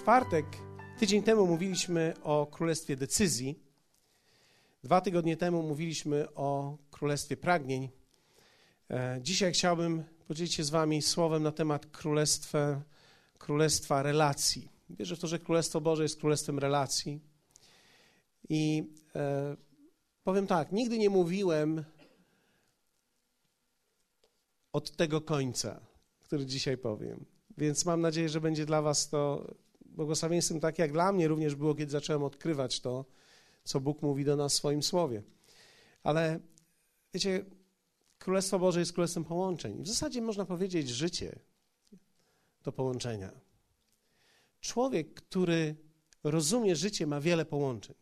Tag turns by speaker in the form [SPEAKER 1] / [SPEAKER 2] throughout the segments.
[SPEAKER 1] czwartek, tydzień temu mówiliśmy o królestwie decyzji. Dwa tygodnie temu mówiliśmy o królestwie pragnień. E, dzisiaj chciałbym podzielić się z Wami słowem na temat królestwa, królestwa relacji. Wierzę w to, że Królestwo Boże jest królestwem relacji. I e, powiem tak, nigdy nie mówiłem od tego końca, który dzisiaj powiem. Więc mam nadzieję, że będzie dla Was to błogosławieństwem tak jak dla mnie również było, kiedy zacząłem odkrywać to, co Bóg mówi do nas w swoim słowie. Ale wiecie, Królestwo Boże jest królestwem połączeń. W zasadzie można powiedzieć, życie to połączenia. Człowiek, który rozumie życie, ma wiele połączeń.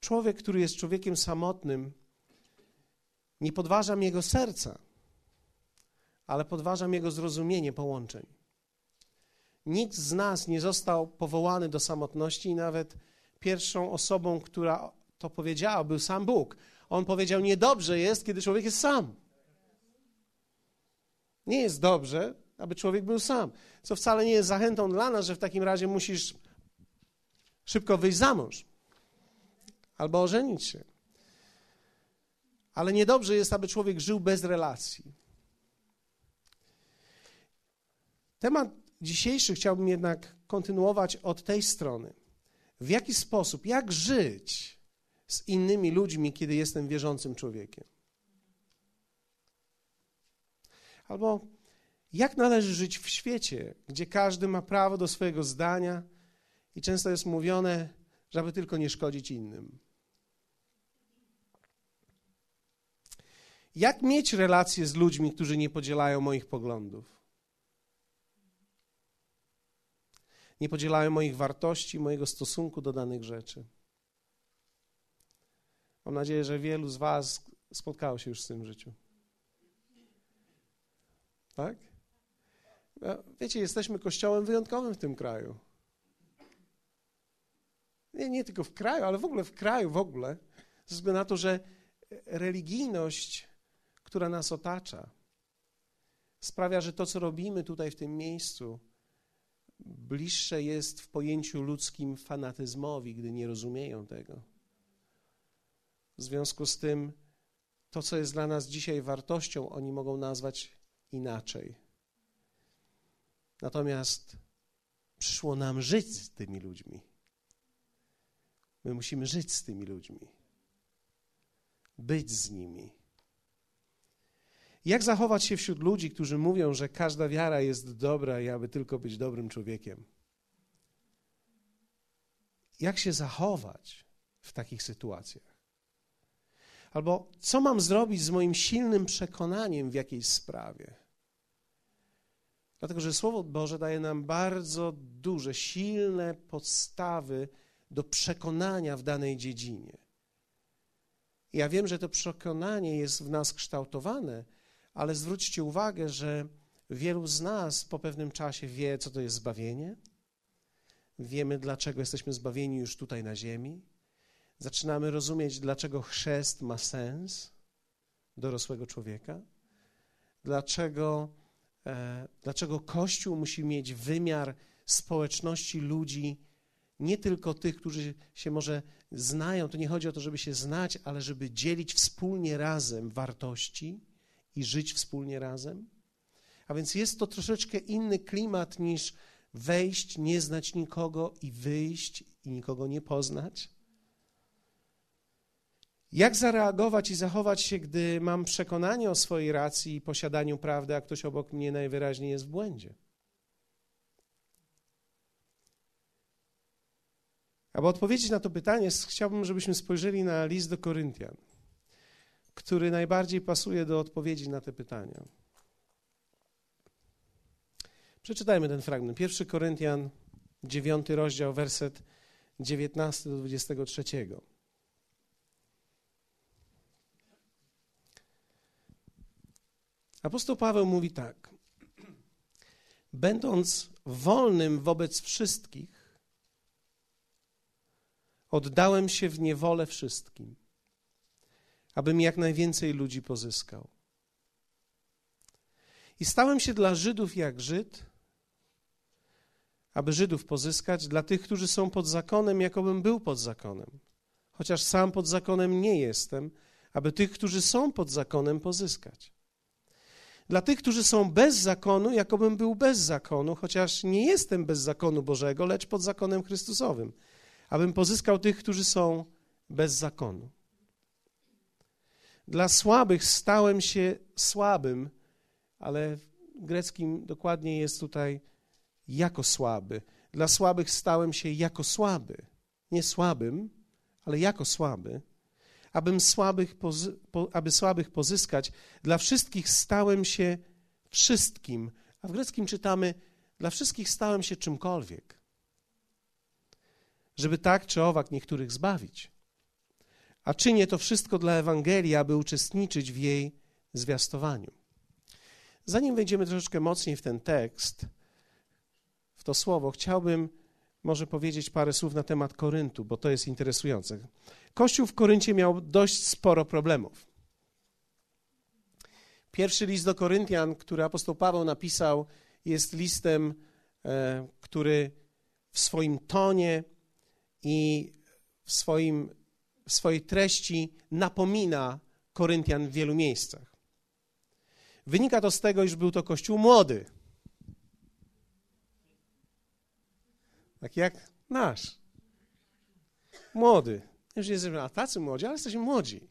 [SPEAKER 1] Człowiek, który jest człowiekiem samotnym, nie podważam jego serca, ale podważam jego zrozumienie połączeń. Nikt z nas nie został powołany do samotności i nawet pierwszą osobą, która to powiedziała, był sam Bóg. On powiedział: Niedobrze jest, kiedy człowiek jest sam. Nie jest dobrze, aby człowiek był sam. Co wcale nie jest zachętą dla nas, że w takim razie musisz szybko wyjść za mąż albo ożenić się. Ale niedobrze jest, aby człowiek żył bez relacji. Temat dzisiejszy chciałbym jednak kontynuować od tej strony. W jaki sposób, jak żyć z innymi ludźmi, kiedy jestem wierzącym człowiekiem? Albo jak należy żyć w świecie, gdzie każdy ma prawo do swojego zdania i często jest mówione, żeby tylko nie szkodzić innym? Jak mieć relacje z ludźmi, którzy nie podzielają moich poglądów? Nie podzielają moich wartości, mojego stosunku do danych rzeczy. Mam nadzieję, że wielu z Was spotkało się już z tym w życiu. Tak? No, wiecie, jesteśmy kościołem wyjątkowym w tym kraju. Nie, nie tylko w kraju, ale w ogóle w kraju, w ogóle. Ze względu na to, że religijność, która nas otacza, sprawia, że to, co robimy tutaj w tym miejscu, bliższe jest w pojęciu ludzkim fanatyzmowi, gdy nie rozumieją tego. W związku z tym, to, co jest dla nas dzisiaj wartością, oni mogą nazwać inaczej. Natomiast przyszło nam żyć z tymi ludźmi. My musimy żyć z tymi ludźmi, być z nimi. Jak zachować się wśród ludzi, którzy mówią, że każda wiara jest dobra i aby tylko być dobrym człowiekiem? Jak się zachować w takich sytuacjach? Albo co mam zrobić z moim silnym przekonaniem w jakiejś sprawie? Dlatego, że Słowo Boże daje nam bardzo duże, silne podstawy do przekonania w danej dziedzinie. ja wiem, że to przekonanie jest w nas kształtowane ale zwróćcie uwagę, że wielu z nas po pewnym czasie wie, co to jest zbawienie. Wiemy, dlaczego jesteśmy zbawieni już tutaj na ziemi. Zaczynamy rozumieć, dlaczego chrzest ma sens dorosłego człowieka. Dlaczego, e, dlaczego Kościół musi mieć wymiar społeczności ludzi, nie tylko tych, którzy się może znają. To nie chodzi o to, żeby się znać, ale żeby dzielić wspólnie razem wartości i żyć wspólnie razem? A więc jest to troszeczkę inny klimat niż wejść, nie znać nikogo i wyjść i nikogo nie poznać. Jak zareagować i zachować się, gdy mam przekonanie o swojej racji i posiadaniu prawdy, a ktoś obok mnie najwyraźniej jest w błędzie? Aby odpowiedzieć na to pytanie, chciałbym, żebyśmy spojrzeli na list do Koryntian który najbardziej pasuje do odpowiedzi na te pytania. Przeczytajmy ten fragment. 1 Koryntian, 9 rozdział, werset 19 do 23. Apostoł Paweł mówi tak: Będąc wolnym wobec wszystkich, oddałem się w niewolę wszystkim abym jak najwięcej ludzi pozyskał. I stałem się dla Żydów jak Żyd, aby Żydów pozyskać, dla tych, którzy są pod zakonem, jakobym był pod zakonem. Chociaż sam pod zakonem nie jestem, aby tych, którzy są pod zakonem, pozyskać. Dla tych, którzy są bez zakonu, jakobym był bez zakonu, chociaż nie jestem bez zakonu Bożego, lecz pod zakonem Chrystusowym, abym pozyskał tych, którzy są bez zakonu. Dla słabych stałem się słabym, ale w greckim dokładnie jest tutaj jako słaby. Dla słabych stałem się jako słaby. Nie słabym, ale jako słaby. Abym słabych, aby słabych pozyskać, dla wszystkich stałem się wszystkim. A w greckim czytamy, dla wszystkich stałem się czymkolwiek. Żeby tak czy owak niektórych zbawić. A czynię to wszystko dla Ewangelii, aby uczestniczyć w jej zwiastowaniu. Zanim wejdziemy troszeczkę mocniej w ten tekst, w to słowo, chciałbym może powiedzieć parę słów na temat Koryntu, bo to jest interesujące. Kościół w Koryncie miał dość sporo problemów. Pierwszy list do Koryntian, który apostoł Paweł napisał, jest listem, e, który w swoim tonie i w, swoim, w swojej treści napomina Koryntian w wielu miejscach. Wynika to z tego, iż był to kościół młody. Tak jak nasz. Młody. Już nie jesteśmy a tacy młodzi, ale jesteśmy młodzi.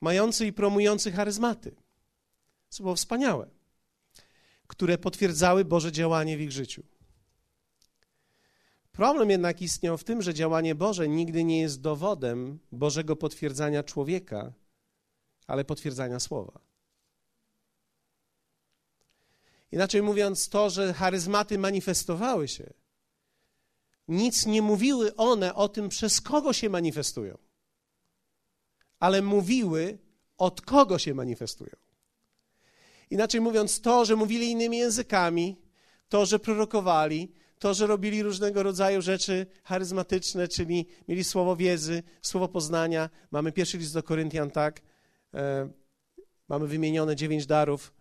[SPEAKER 1] Mający i promujący charyzmaty. Co było wspaniałe. Które potwierdzały Boże działanie w ich życiu. Problem jednak istniał w tym, że działanie Boże nigdy nie jest dowodem Bożego potwierdzania człowieka, ale potwierdzania słowa. Inaczej mówiąc, to, że charyzmaty manifestowały się, nic nie mówiły one o tym, przez kogo się manifestują, ale mówiły, od kogo się manifestują. Inaczej mówiąc, to, że mówili innymi językami, to, że prorokowali, to, że robili różnego rodzaju rzeczy charyzmatyczne, czyli mieli słowo wiedzy, słowo poznania. Mamy pierwszy list do Koryntian, tak? E, mamy wymienione dziewięć darów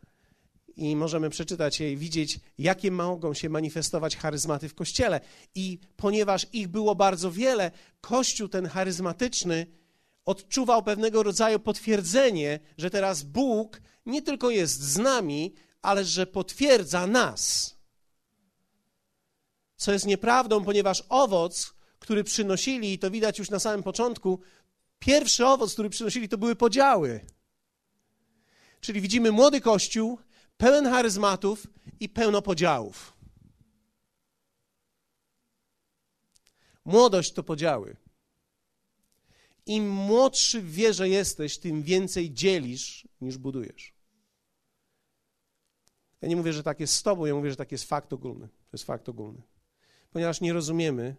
[SPEAKER 1] i możemy przeczytać je i widzieć, jakie mogą się manifestować charyzmaty w Kościele. I ponieważ ich było bardzo wiele, Kościół ten charyzmatyczny odczuwał pewnego rodzaju potwierdzenie, że teraz Bóg nie tylko jest z nami, ale że potwierdza nas. Co jest nieprawdą, ponieważ owoc, który przynosili, i to widać już na samym początku, pierwszy owoc, który przynosili, to były podziały. Czyli widzimy młody kościół, pełen charyzmatów i pełno podziałów. Młodość to podziały. Im młodszy w wierze jesteś, tym więcej dzielisz niż budujesz. Ja nie mówię, że tak jest z tobą, ja mówię, że tak jest fakt ogólny. To jest fakt ogólny. Ponieważ nie rozumiemy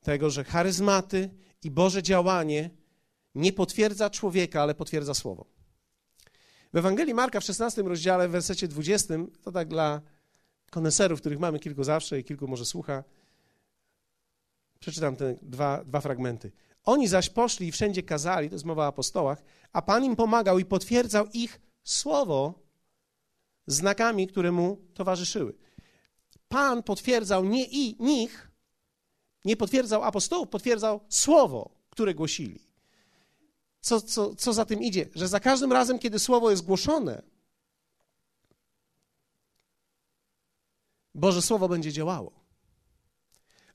[SPEAKER 1] tego, że charyzmaty i Boże działanie nie potwierdza człowieka, ale potwierdza słowo. W Ewangelii Marka w 16 rozdziale, w wersecie 20, to tak dla koneserów, których mamy kilku zawsze i kilku może słucha, przeczytam te dwa, dwa fragmenty. Oni zaś poszli i wszędzie kazali, to jest mowa o apostołach, a Pan im pomagał i potwierdzał ich słowo znakami, które mu towarzyszyły. Pan potwierdzał nie i nich, nie potwierdzał apostołów, potwierdzał słowo, które głosili co, co, co za tym idzie? Że za każdym razem, kiedy słowo jest głoszone, Boże Słowo będzie działało.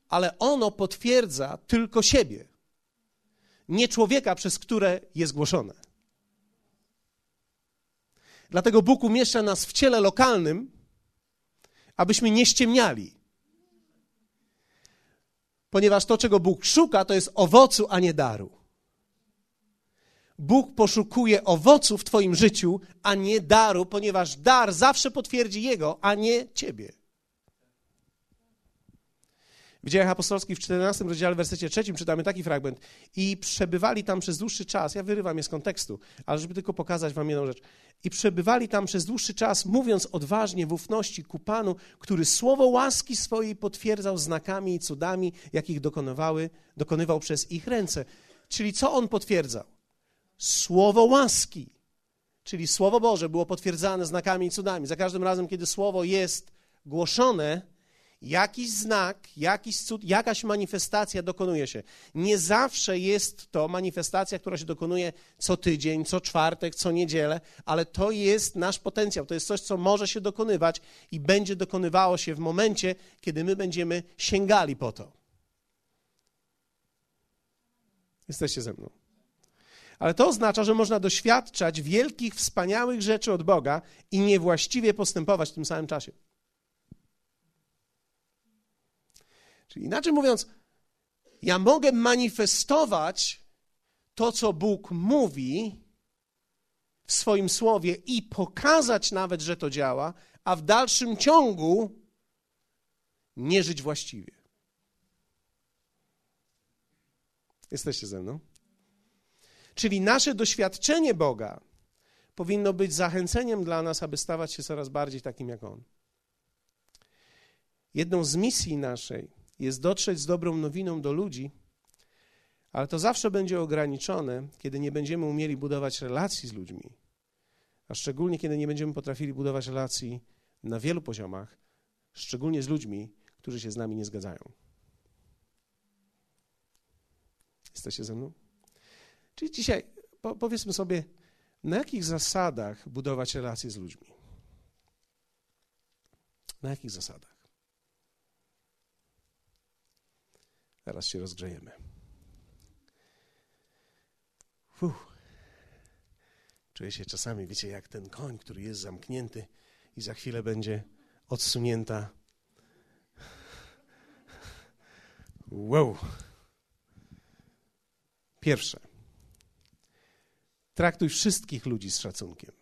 [SPEAKER 1] Ale ono potwierdza tylko siebie, nie człowieka, przez które jest głoszone. Dlatego Bóg umieszcza nas w ciele lokalnym, abyśmy nie ściemniali. Ponieważ to, czego Bóg szuka, to jest owocu, a nie daru. Bóg poszukuje owoców w Twoim życiu, a nie daru, ponieważ dar zawsze potwierdzi Jego, a nie Ciebie. W dziejach apostolskich w 14 rozdziale, wersecie 3 czytamy taki fragment. I przebywali tam przez dłuższy czas, ja wyrywam je z kontekstu, ale żeby tylko pokazać wam jedną rzecz. I przebywali tam przez dłuższy czas, mówiąc odważnie w ufności ku Panu, który słowo łaski swojej potwierdzał znakami i cudami, jakich dokonywały, dokonywał przez ich ręce. Czyli co on potwierdzał? słowo łaski. czyli Słowo Boże, było potwierdzane znakami i cudami. Za każdym razem, kiedy Słowo jest głoszone, jakiś znak, jakiś cud, jakaś manifestacja dokonuje się. Nie zawsze jest to manifestacja, która się dokonuje co tydzień, co czwartek, co niedzielę, ale to jest nasz potencjał, to jest coś, co może się dokonywać i będzie dokonywało się w momencie, kiedy my będziemy sięgali po to. Jesteście ze mną. Ale to oznacza, że można doświadczać wielkich, wspaniałych rzeczy od Boga i niewłaściwie postępować w tym samym czasie. Czyli inaczej mówiąc, ja mogę manifestować to, co Bóg mówi w swoim słowie i pokazać nawet, że to działa, a w dalszym ciągu nie żyć właściwie. Jesteście ze mną? Czyli nasze doświadczenie Boga powinno być zachęceniem dla nas, aby stawać się coraz bardziej takim jak On. Jedną z misji naszej jest dotrzeć z dobrą nowiną do ludzi, ale to zawsze będzie ograniczone, kiedy nie będziemy umieli budować relacji z ludźmi, a szczególnie kiedy nie będziemy potrafili budować relacji na wielu poziomach, szczególnie z ludźmi, którzy się z nami nie zgadzają. Jesteście ze mną? Czyli dzisiaj po, powiedzmy sobie, na jakich zasadach budować relacje z ludźmi? Na jakich zasadach? Teraz się rozgrzejemy. Fuh. Czuję się czasami, wiecie, jak ten koń, który jest zamknięty i za chwilę będzie odsunięta. Wow. Pierwsze. Traktuj wszystkich ludzi z szacunkiem.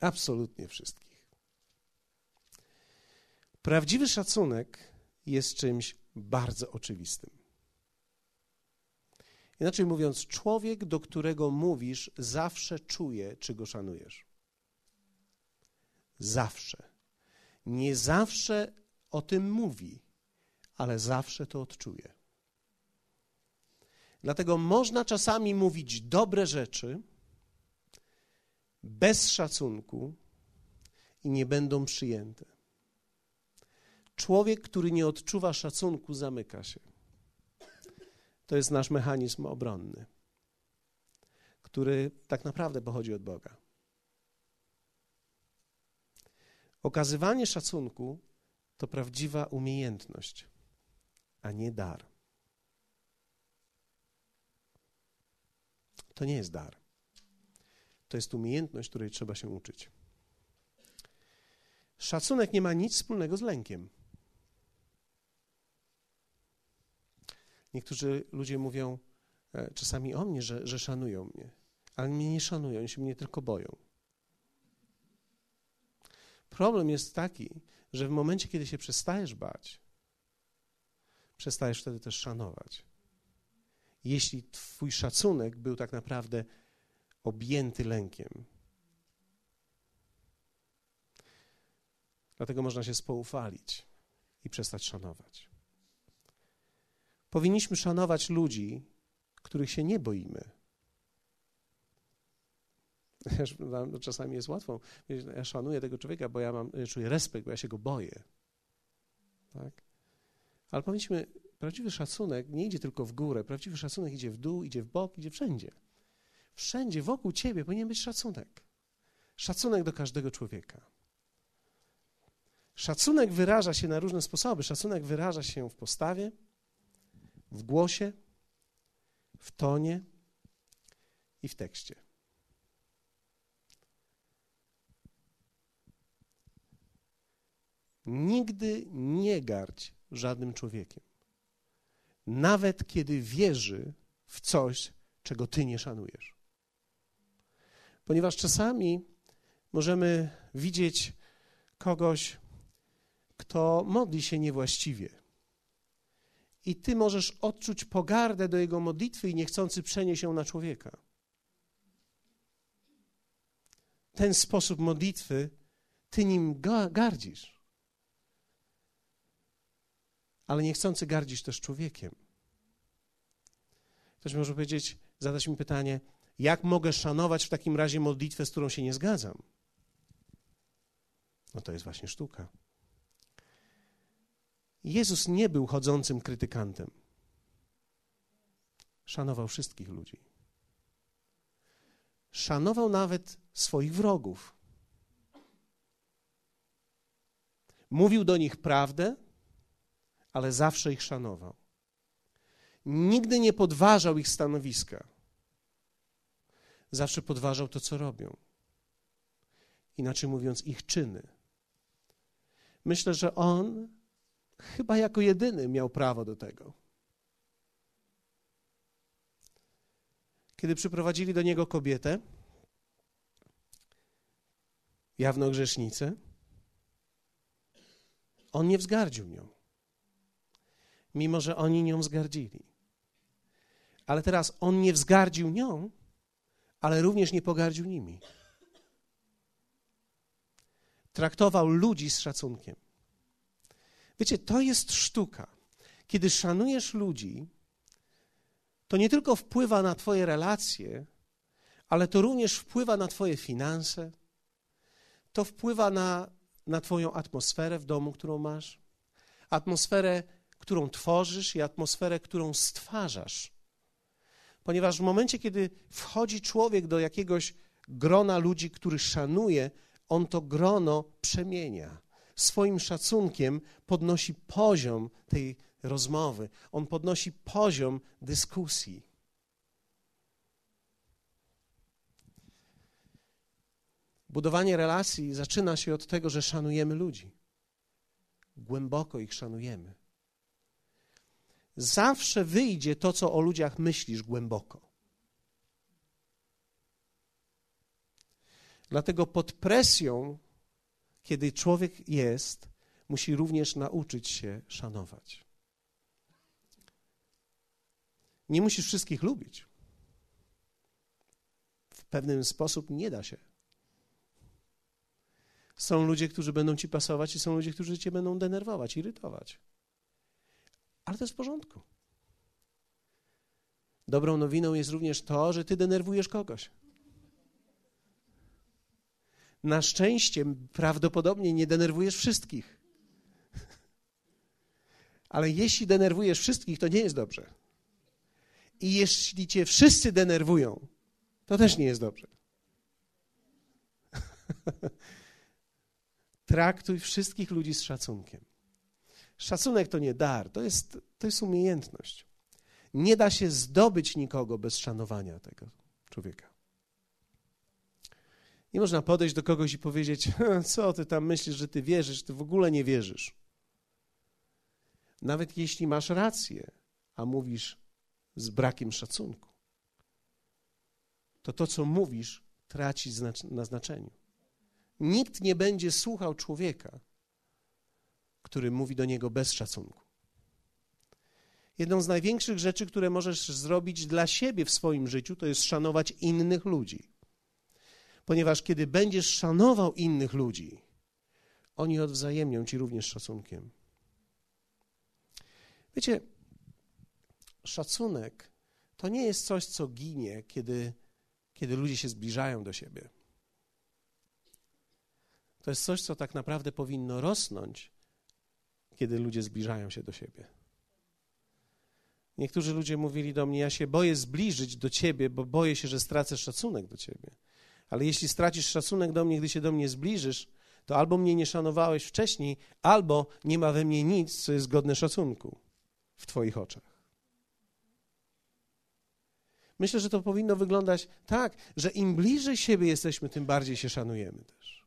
[SPEAKER 1] Absolutnie wszystkich. Prawdziwy szacunek jest czymś bardzo oczywistym. Inaczej mówiąc, człowiek, do którego mówisz, zawsze czuje, czy go szanujesz. Zawsze. Nie zawsze o tym mówi, ale zawsze to odczuje. Dlatego można czasami mówić dobre rzeczy bez szacunku i nie będą przyjęte. Człowiek, który nie odczuwa szacunku, zamyka się. To jest nasz mechanizm obronny, który tak naprawdę pochodzi od Boga. Okazywanie szacunku to prawdziwa umiejętność, a nie dar. To nie jest dar. To jest umiejętność, której trzeba się uczyć. Szacunek nie ma nic wspólnego z lękiem. Niektórzy ludzie mówią e, czasami o mnie, że, że szanują mnie, ale mnie nie szanują, oni się mnie tylko boją. Problem jest taki, że w momencie, kiedy się przestajesz bać, przestajesz wtedy też szanować. Jeśli twój szacunek był tak naprawdę objęty lękiem. Dlatego można się spoufalić i przestać szanować. Powinniśmy szanować ludzi, których się nie boimy. Czasami jest łatwo. Ja szanuję tego człowieka, bo ja mam, czuję respekt, bo ja się go boję. Tak? Ale powinniśmy, prawdziwy szacunek nie idzie tylko w górę, prawdziwy szacunek idzie w dół, idzie w bok, idzie wszędzie. Wszędzie wokół ciebie powinien być szacunek. Szacunek do każdego człowieka. Szacunek wyraża się na różne sposoby. Szacunek wyraża się w postawie, w głosie, w tonie i w tekście. Nigdy nie gardź żadnym człowiekiem, nawet kiedy wierzy w coś, czego ty nie szanujesz. Ponieważ czasami możemy widzieć kogoś, kto modli się niewłaściwie i ty możesz odczuć pogardę do jego modlitwy i niechcący przenieść ją na człowieka. Ten sposób modlitwy, ty nim gardzisz. Ale niechcący gardzisz też człowiekiem. Ktoś może powiedzieć, zadać mi pytanie, Jak mogę szanować w takim razie modlitwę, z którą się nie zgadzam? No to jest właśnie sztuka. Jezus nie był chodzącym krytykantem. Szanował wszystkich ludzi. Szanował nawet swoich wrogów. Mówił do nich prawdę, ale zawsze ich szanował. Nigdy nie podważał ich stanowiska. Zawsze podważał to, co robią. Inaczej mówiąc, ich czyny. Myślę, że on chyba jako jedyny miał prawo do tego. Kiedy przyprowadzili do niego kobietę, jawną grzesznicę, on nie wzgardził nią, mimo że oni nią wzgardzili. Ale teraz on nie wzgardził nią, ale również nie pogardził nimi. Traktował ludzi z szacunkiem. Wiecie, to jest sztuka. Kiedy szanujesz ludzi, to nie tylko wpływa na Twoje relacje, ale to również wpływa na Twoje finanse, to wpływa na, na Twoją atmosferę w domu, którą masz, atmosferę, którą tworzysz i atmosferę, którą stwarzasz. Ponieważ w momencie, kiedy wchodzi człowiek do jakiegoś grona ludzi, który szanuje, on to grono przemienia. Swoim szacunkiem podnosi poziom tej rozmowy, on podnosi poziom dyskusji. Budowanie relacji zaczyna się od tego, że szanujemy ludzi. Głęboko ich szanujemy. Zawsze wyjdzie to, co o ludziach myślisz głęboko. Dlatego pod presją, kiedy człowiek jest, musi również nauczyć się szanować. Nie musisz wszystkich lubić. W pewien sposób nie da się. Są ludzie, którzy będą ci pasować, i są ludzie, którzy cię będą denerwować, irytować. Ale to jest w porządku. Dobrą nowiną jest również to, że ty denerwujesz kogoś. Na szczęście prawdopodobnie nie denerwujesz wszystkich. Ale jeśli denerwujesz wszystkich, to nie jest dobrze. I jeśli cię wszyscy denerwują, to też nie jest dobrze. Traktuj wszystkich ludzi z szacunkiem. Szacunek to nie dar, to jest, to jest umiejętność. Nie da się zdobyć nikogo bez szanowania tego człowieka. Nie można podejść do kogoś i powiedzieć: Co ty tam myślisz, że ty wierzysz, ty w ogóle nie wierzysz. Nawet jeśli masz rację, a mówisz z brakiem szacunku, to to, co mówisz, traci na znaczeniu. Nikt nie będzie słuchał człowieka, który mówi do niego bez szacunku. Jedną z największych rzeczy, które możesz zrobić dla siebie w swoim życiu, to jest szanować innych ludzi. Ponieważ kiedy będziesz szanował innych ludzi, oni odwzajemnią ci również szacunkiem. Wiecie, szacunek to nie jest coś, co ginie, kiedy, kiedy ludzie się zbliżają do siebie. To jest coś, co tak naprawdę powinno rosnąć, kiedy ludzie zbliżają się do siebie. Niektórzy ludzie mówili do mnie: Ja się boję zbliżyć do ciebie, bo boję się, że stracę szacunek do ciebie. Ale jeśli stracisz szacunek do mnie, gdy się do mnie zbliżysz, to albo mnie nie szanowałeś wcześniej, albo nie ma we mnie nic, co jest godne szacunku w Twoich oczach. Myślę, że to powinno wyglądać tak, że im bliżej siebie jesteśmy, tym bardziej się szanujemy też.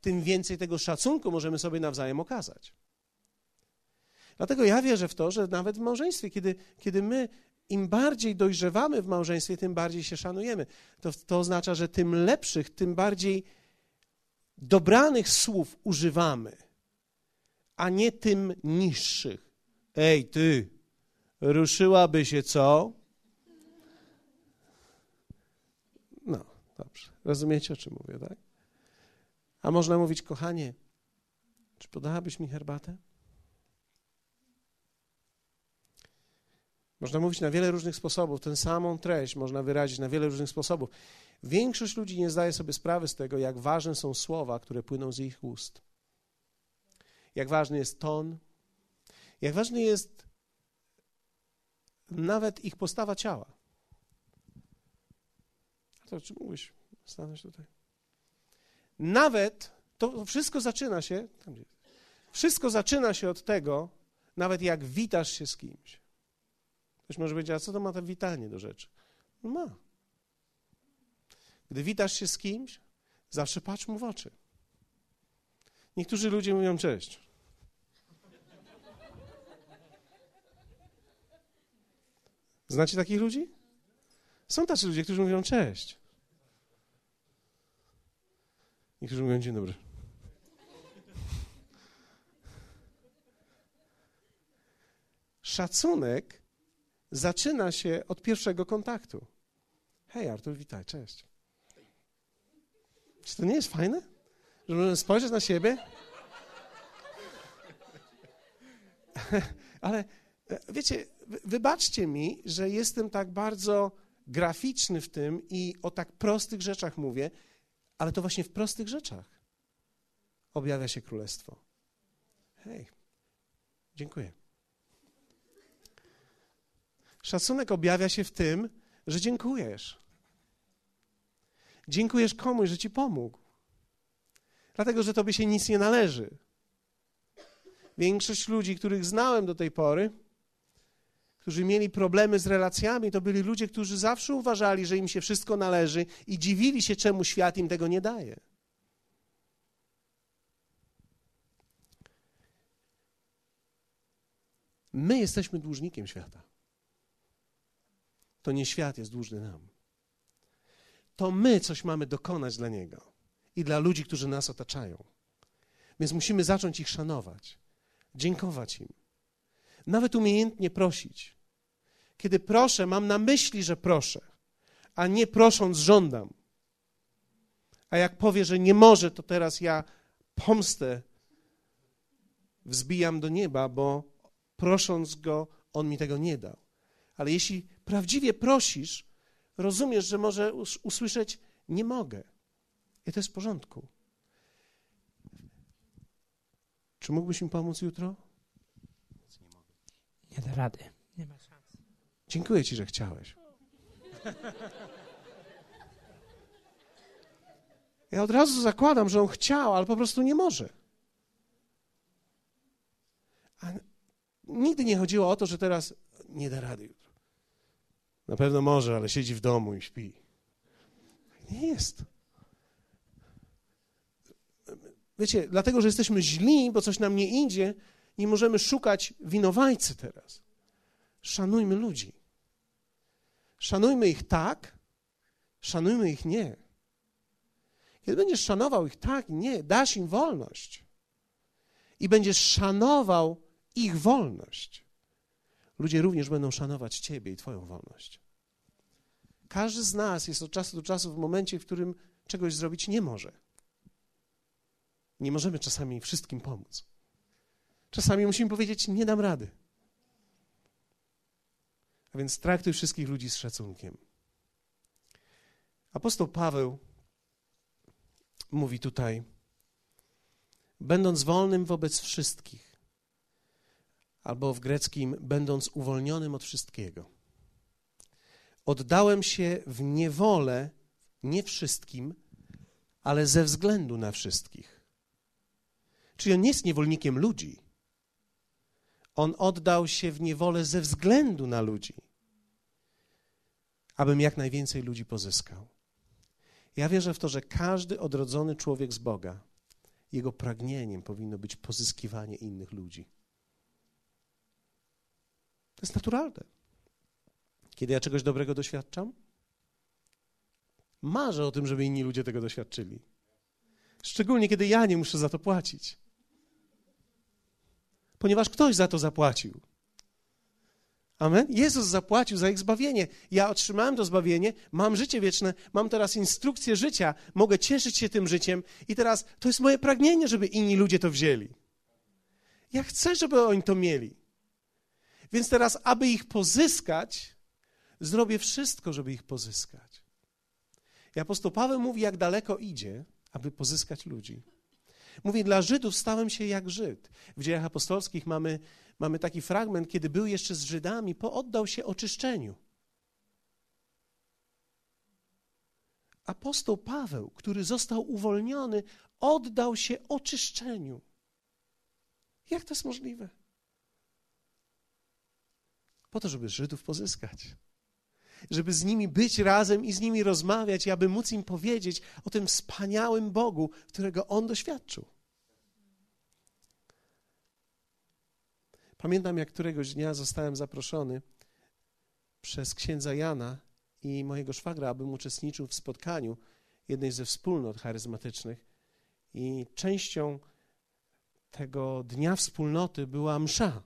[SPEAKER 1] Tym więcej tego szacunku możemy sobie nawzajem okazać. Dlatego ja wierzę w to, że nawet w małżeństwie, kiedy, kiedy my im bardziej dojrzewamy w małżeństwie, tym bardziej się szanujemy. To, to oznacza, że tym lepszych, tym bardziej dobranych słów używamy, a nie tym niższych. Ej, ty, ruszyłaby się co? No, dobrze. Rozumiecie, o czym mówię, tak? A można mówić, kochanie, czy podałabyś mi herbatę? Można mówić na wiele różnych sposobów, tę samą treść można wyrazić na wiele różnych sposobów. Większość ludzi nie zdaje sobie sprawy z tego, jak ważne są słowa, które płyną z ich ust. Jak ważny jest ton, jak ważny jest nawet ich postawa ciała. To czy mógłbyś stanąć tutaj? Nawet to wszystko zaczyna się, wszystko zaczyna się od tego, nawet jak witasz się z kimś. Ktoś może powiedzieć, a co to ma to witanie do rzeczy? No ma. Gdy witasz się z kimś, zawsze patrz mu w oczy. Niektórzy ludzie mówią cześć. Znacie takich ludzi? Są tacy ludzie, którzy mówią cześć. Niektórzy mówią dzień dobry. Szacunek zaczyna się od pierwszego kontaktu. Hej, Artur, witaj, cześć. Czy to nie jest fajne? Że możemy spojrzeć na siebie? Ale e, wiecie, wybaczcie mi, że jestem tak bardzo graficzny w tym i o tak prostych rzeczach mówię, ale to właśnie w prostych rzeczach objawia się królestwo. Hej, dziękuję. Szacunek objawia się w tym, że dziękujesz. Dziękujesz komuś, że ci pomógł. Dlatego, że tobie się nic nie należy. Większość ludzi, których znałem do tej pory, którzy mieli problemy z relacjami, to byli ludzie, którzy zawsze uważali, że im się wszystko należy i dziwili się, czemu świat im tego nie daje. My jesteśmy dłużnikiem świata. To nie świat jest dłużny nam. To my coś mamy dokonać dla niego i dla ludzi, którzy nas otaczają. Więc musimy zacząć ich szanować, dziękować im, nawet umiejętnie prosić. Kiedy proszę, mam na myśli, że proszę, a nie prosząc żądam. A jak powie, że nie może, to teraz ja pomstę wzbijam do nieba, bo prosząc go, on mi tego nie dał. Ale jeśli prawdziwie prosisz, rozumiesz, że może usłyszeć nie mogę. I to jest w porządku. Czy mógłbyś mi pomóc jutro?
[SPEAKER 2] Nie da rady. Nie ma szans.
[SPEAKER 1] Dziękuję ci, że chciałeś. Ja od razu zakładam, że on chciał, ale po prostu nie może. A nigdy nie chodziło o to, że teraz nie da rady jutro. Na pewno może, ale siedzi w domu i śpi. Nie jest. Wiecie, dlatego, że jesteśmy źli, bo coś nam nie idzie, nie możemy szukać winowajcy teraz. Szanujmy ludzi. Szanujmy ich tak, szanujmy ich nie. Kiedy będziesz szanował ich tak nie, dasz im wolność i będziesz szanował ich wolność, ludzie również będą szanować Ciebie i Twoją wolność. Każdy z nas jest od czasu do czasu w momencie, w którym czegoś zrobić nie może. Nie możemy czasami wszystkim pomóc. Czasami musimy powiedzieć: Nie dam rady. A więc traktuj wszystkich ludzi z szacunkiem. Apostoł Paweł mówi tutaj, będąc wolnym wobec wszystkich, albo w greckim, będąc uwolnionym od wszystkiego. Oddałem się w niewolę nie wszystkim, ale ze względu na wszystkich. Czyli on nie jest niewolnikiem ludzi. On oddał się w niewolę ze względu na ludzi, abym jak najwięcej ludzi pozyskał. Ja wierzę w to, że każdy odrodzony człowiek z Boga, jego pragnieniem powinno być pozyskiwanie innych ludzi. Jest naturalne. Kiedy ja czegoś dobrego doświadczam, marzę o tym, żeby inni ludzie tego doświadczyli. Szczególnie kiedy ja nie muszę za to płacić ponieważ ktoś za to zapłacił. Amen? Jezus zapłacił za ich zbawienie. Ja otrzymałem to zbawienie, mam życie wieczne, mam teraz instrukcję życia, mogę cieszyć się tym życiem i teraz to jest moje pragnienie, żeby inni ludzie to wzięli. Ja chcę, żeby oni to mieli. Więc teraz, aby ich pozyskać, zrobię wszystko, żeby ich pozyskać. I apostoł Paweł mówi, jak daleko idzie, aby pozyskać ludzi. Mówi, dla Żydów stałem się jak Żyd. W dziejach apostolskich mamy, mamy taki fragment, kiedy był jeszcze z Żydami, oddał się oczyszczeniu. Apostoł Paweł, który został uwolniony, oddał się oczyszczeniu. Jak to jest możliwe? Po to, żeby Żydów pozyskać żeby z nimi być razem i z nimi rozmawiać, i aby móc im powiedzieć o tym wspaniałym Bogu, którego on doświadczył. Pamiętam, jak któregoś dnia zostałem zaproszony przez księdza Jana i mojego szwagra, abym uczestniczył w spotkaniu jednej ze wspólnot charyzmatycznych. I częścią tego dnia wspólnoty była msza,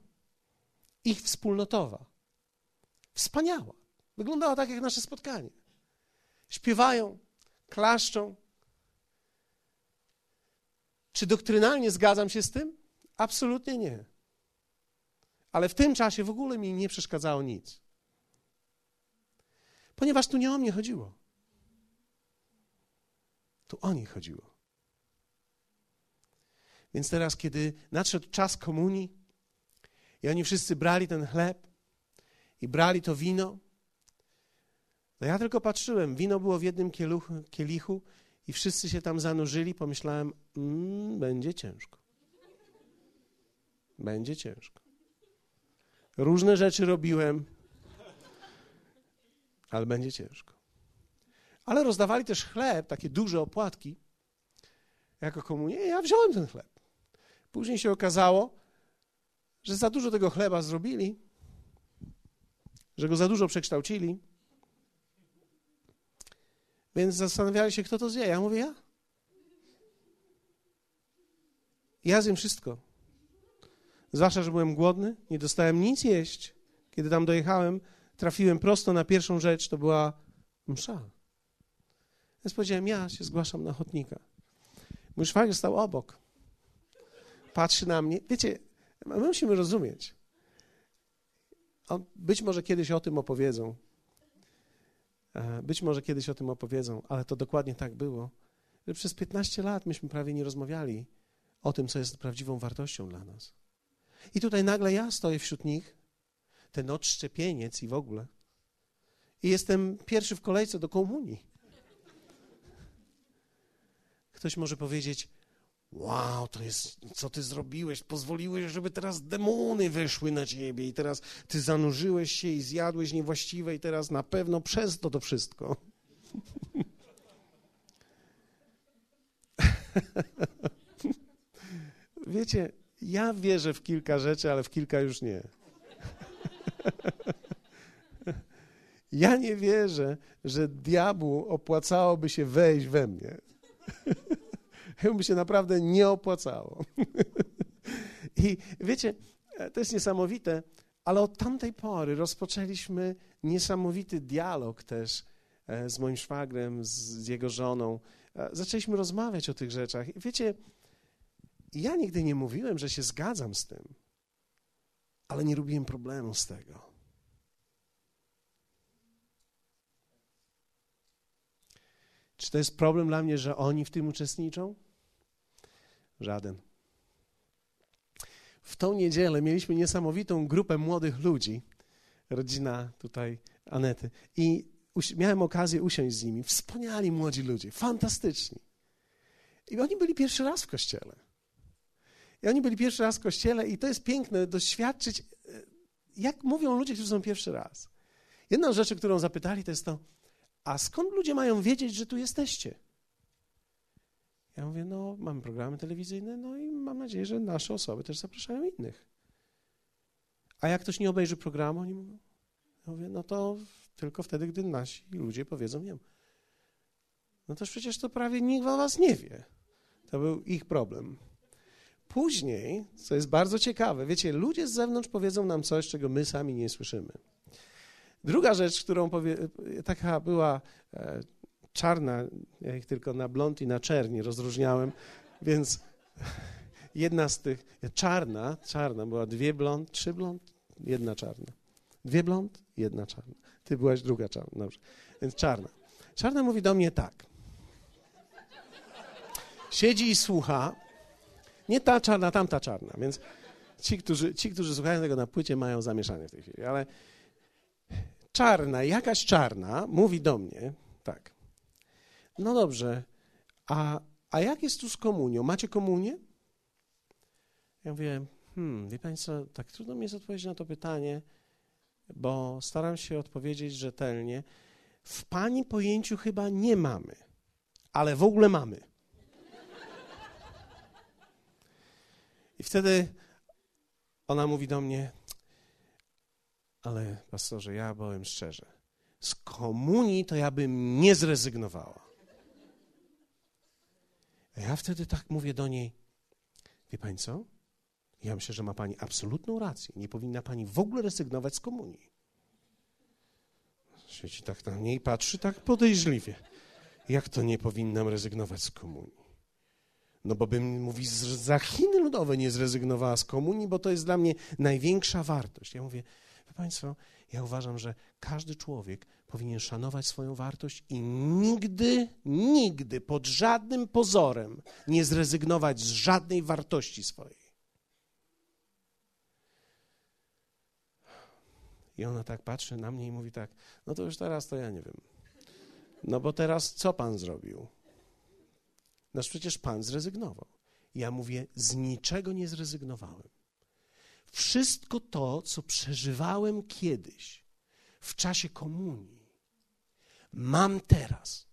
[SPEAKER 1] ich wspólnotowa. Wspaniała. Wyglądała tak jak nasze spotkanie. Śpiewają, klaszczą. Czy doktrynalnie zgadzam się z tym? Absolutnie nie. Ale w tym czasie w ogóle mi nie przeszkadzało nic. Ponieważ tu nie o mnie chodziło. Tu o nich chodziło. Więc teraz, kiedy nadszedł czas komunii i oni wszyscy brali ten chleb i brali to wino, no ja tylko patrzyłem, wino było w jednym kieluchu, kielichu i wszyscy się tam zanurzyli. Pomyślałem, mmm, będzie ciężko. Będzie ciężko. Różne rzeczy robiłem, ale będzie ciężko. Ale rozdawali też chleb, takie duże opłatki, jako komunię. Ja wziąłem ten chleb. Później się okazało, że za dużo tego chleba zrobili, że go za dużo przekształcili więc zastanawiali się, kto to zje. Ja mówię, ja. Ja zjem wszystko. Zwłaszcza, że byłem głodny, nie dostałem nic jeść. Kiedy tam dojechałem, trafiłem prosto na pierwszą rzecz, to była msza. Więc powiedziałem, ja się zgłaszam na ochotnika. Mój szwagier stał obok. Patrzy na mnie. Wiecie, my musimy rozumieć. Być może kiedyś o tym opowiedzą. E, być może kiedyś o tym opowiedzą, ale to dokładnie tak było, że przez 15 lat myśmy prawie nie rozmawiali o tym, co jest prawdziwą wartością dla nas. I tutaj nagle ja stoję wśród nich, ten odszczepieniec i w ogóle. I jestem pierwszy w kolejce do komunii. Ktoś może powiedzieć: Wow, to jest, co ty zrobiłeś? Pozwoliłeś, żeby teraz demony weszły na ciebie i teraz ty zanurzyłeś się i zjadłeś niewłaściwe i teraz na pewno przez to to wszystko. Wiecie, ja wierzę w kilka rzeczy, ale w kilka już nie. Ja nie wierzę, że diabłu opłacałoby się wejść we mnie by się naprawdę nie opłacało. I wiecie, to jest niesamowite, ale od tamtej pory rozpoczęliśmy niesamowity dialog też e, z moim szwagrem, z jego żoną. E, zaczęliśmy rozmawiać o tych rzeczach. I wiecie, ja nigdy nie mówiłem, że się zgadzam z tym, ale nie robiłem problemu z tego. Czy to jest problem dla mnie, że oni w tym uczestniczą? Żaden. W tą niedzielę mieliśmy niesamowitą grupę młodych ludzi, rodzina tutaj Anety, i miałem okazję usiąść z nimi. Wspaniali młodzi ludzie, fantastyczni. I oni byli pierwszy raz w kościele. I oni byli pierwszy raz w kościele, i to jest piękne doświadczyć, e, jak mówią ludzie, którzy są pierwszy raz. Jedna rzecz, którą zapytali, to jest to, a skąd ludzie mają wiedzieć, że tu jesteście? Ja mówię, no mamy programy telewizyjne, no i mam nadzieję, że nasze osoby też zapraszają innych. A jak ktoś nie obejrzy programu, oni mówią, ja mówię, no to tylko wtedy, gdy nasi ludzie powiedzą nie. No to przecież to prawie nikt o was nie wie. To był ich problem. Później, co jest bardzo ciekawe, wiecie, ludzie z zewnątrz powiedzą nam coś, czego my sami nie słyszymy. Druga rzecz, którą powie, taka była e, czarna, ja ich tylko na blond i na czerni rozróżniałem, więc jedna z tych, czarna, czarna, była dwie blond, trzy blond, jedna czarna. Dwie blond, jedna czarna. Ty byłaś druga czarna, dobrze. Więc czarna. Czarna mówi do mnie tak. Siedzi i słucha. Nie ta czarna, tamta czarna. Więc ci, którzy, ci, którzy słuchają tego na płycie, mają zamieszanie w tej chwili. Ale czarna, jakaś czarna mówi do mnie tak. No dobrze, a, a jak jest tu z komunią? Macie komunię? Ja mówię, hmm, wie Państwo, tak trudno mi jest odpowiedzieć na to pytanie, bo staram się odpowiedzieć rzetelnie. W Pani pojęciu chyba nie mamy, ale w ogóle mamy. I wtedy ona mówi do mnie, ale pastorze, ja powiem szczerze, z komunii to ja bym nie zrezygnowała. A ja wtedy tak mówię do niej, wie pani co? Ja myślę, że ma pani absolutną rację. Nie powinna pani w ogóle rezygnować z komunii. Siedzi tak na mnie i patrzy tak podejrzliwie. Jak to nie powinnam rezygnować z komunii? No bo bym, mówi, za Chiny ludowe nie zrezygnowała z komunii, bo to jest dla mnie największa wartość. Ja mówię, wie państwo, ja uważam, że każdy człowiek powinien szanować swoją wartość i nigdy, nigdy pod żadnym pozorem nie zrezygnować z żadnej wartości swojej. I ona tak patrzy na mnie i mówi tak, no to już teraz to ja nie wiem. No bo teraz co pan zrobił? No przecież pan zrezygnował. Ja mówię, z niczego nie zrezygnowałem. Wszystko to, co przeżywałem kiedyś, w czasie komunii, mam teraz.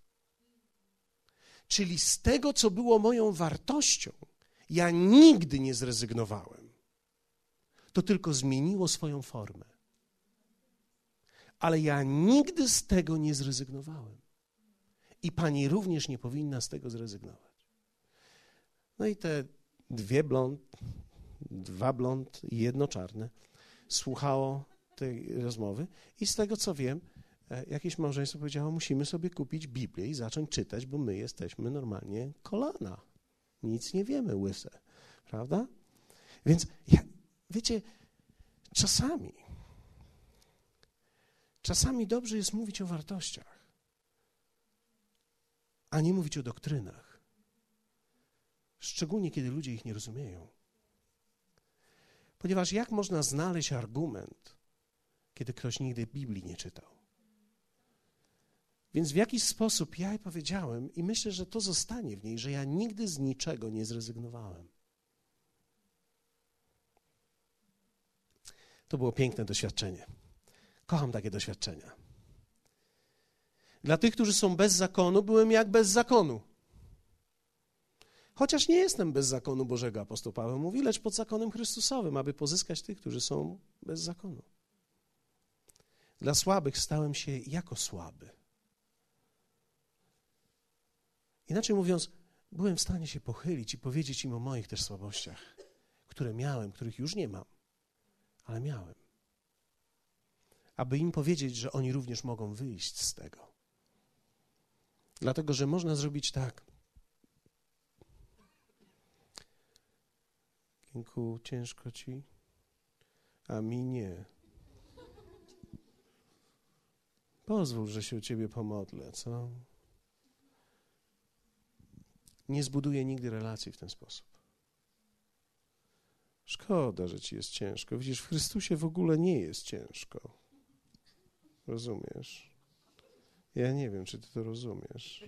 [SPEAKER 1] Czyli z tego, co było moją wartością, ja nigdy nie zrezygnowałem. To tylko zmieniło swoją formę. Ale ja nigdy z tego nie zrezygnowałem. I pani również nie powinna z tego zrezygnować. No i te dwie blond, dwa blond i jedno czarne słuchało tej rozmowy i z tego co wiem, e, jakieś małżeństwo powiedziało, musimy sobie kupić Biblię i zacząć czytać, bo my jesteśmy normalnie kolana. Nic nie wiemy, łyse. Prawda? Więc, wiecie, czasami, czasami dobrze jest mówić o wartościach, a nie mówić o doktrynach. Szczególnie, kiedy ludzie ich nie rozumieją. Ponieważ jak można znaleźć argument, kiedy ktoś nigdy Biblii nie czytał? Więc w jakiś sposób ja jej powiedziałem, i myślę, że to zostanie w niej, że ja nigdy z niczego nie zrezygnowałem. To było piękne doświadczenie. Kocham takie doświadczenia. Dla tych, którzy są bez zakonu, byłem jak bez zakonu. Chociaż nie jestem bez zakonu Bożego, apostoł Paweł mówi, lecz pod zakonem Chrystusowym, aby pozyskać tych, którzy są bez zakonu. Dla słabych stałem się jako słaby. Inaczej mówiąc, byłem w stanie się pochylić i powiedzieć im o moich też słabościach, które miałem, których już nie mam, ale miałem. Aby im powiedzieć, że oni również mogą wyjść z tego. Dlatego, że można zrobić tak. Kinku, ciężko ci, a mi nie. Pozwól, że się o ciebie pomodlę, co? Nie zbuduję nigdy relacji w ten sposób. Szkoda, że ci jest ciężko. Widzisz, w Chrystusie w ogóle nie jest ciężko. Rozumiesz? Ja nie wiem, czy ty to rozumiesz.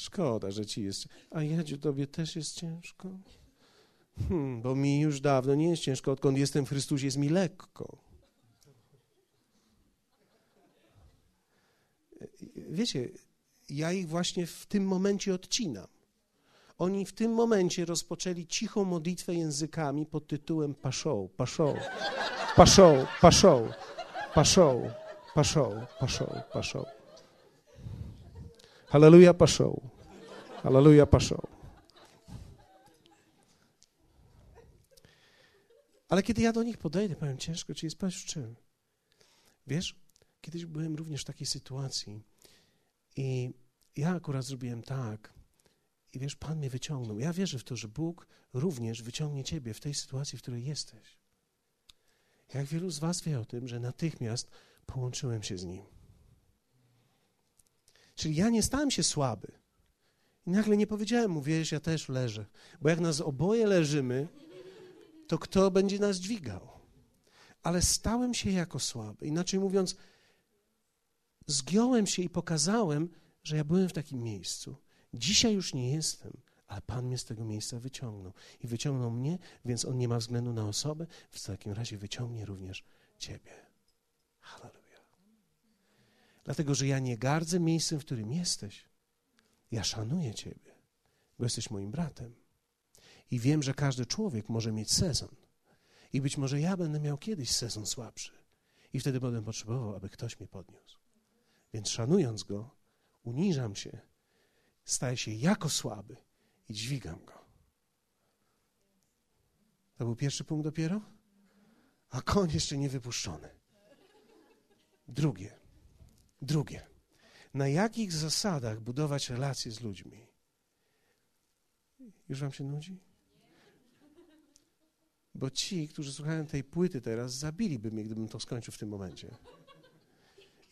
[SPEAKER 1] Szkoda, że ci jest. A Jadziu, tobie też jest ciężko? Hmm, bo mi już dawno nie jest ciężko. Odkąd jestem w Chrystusie, jest mi lekko. Wiecie, ja ich właśnie w tym momencie odcinam. Oni w tym momencie rozpoczęli cichą modlitwę językami pod tytułem Paszą, Paszą, Paszą, Paszą, Paszą, Paszą, Paszą, Paszą. Halleluja, Paszą. Halleluja, Paszą. Ale kiedy ja do nich podejdę, powiem ciężko, czy jest w czym? Wiesz, kiedyś byłem również w takiej sytuacji i ja akurat zrobiłem tak, I wiesz, Pan mnie wyciągnął. Ja wierzę w to, że Bóg również wyciągnie ciebie w tej sytuacji, w której jesteś. Jak wielu z Was wie o tym, że natychmiast połączyłem się z Nim. Czyli ja nie stałem się słaby. I nagle nie powiedziałem mu, wiesz, ja też leżę. Bo jak nas oboje leżymy, to kto będzie nas dźwigał? Ale stałem się jako słaby. Inaczej mówiąc, zgiąłem się i pokazałem, że ja byłem w takim miejscu. Dzisiaj już nie jestem, ale Pan mnie z tego miejsca wyciągnął. I wyciągnął mnie, więc On nie ma względu na osobę, w takim razie wyciągnie również Ciebie. Halleluja. Dlatego, że ja nie gardzę miejscem, w którym jesteś. Ja szanuję Ciebie, bo jesteś moim bratem. I wiem, że każdy człowiek może mieć sezon. I być może ja będę miał kiedyś sezon słabszy. I wtedy będę potrzebował, aby ktoś mnie podniósł. Więc szanując go, uniżam się, staję się jako słaby i dźwigam go. To był pierwszy punkt dopiero? A koń jeszcze nie wypuszczony. Drugie. Drugie. Na jakich zasadach budować relacje z ludźmi? Już wam się nudzi? Bo ci, którzy słuchają tej płyty teraz, zabiliby mnie, gdybym to skończył w tym momencie.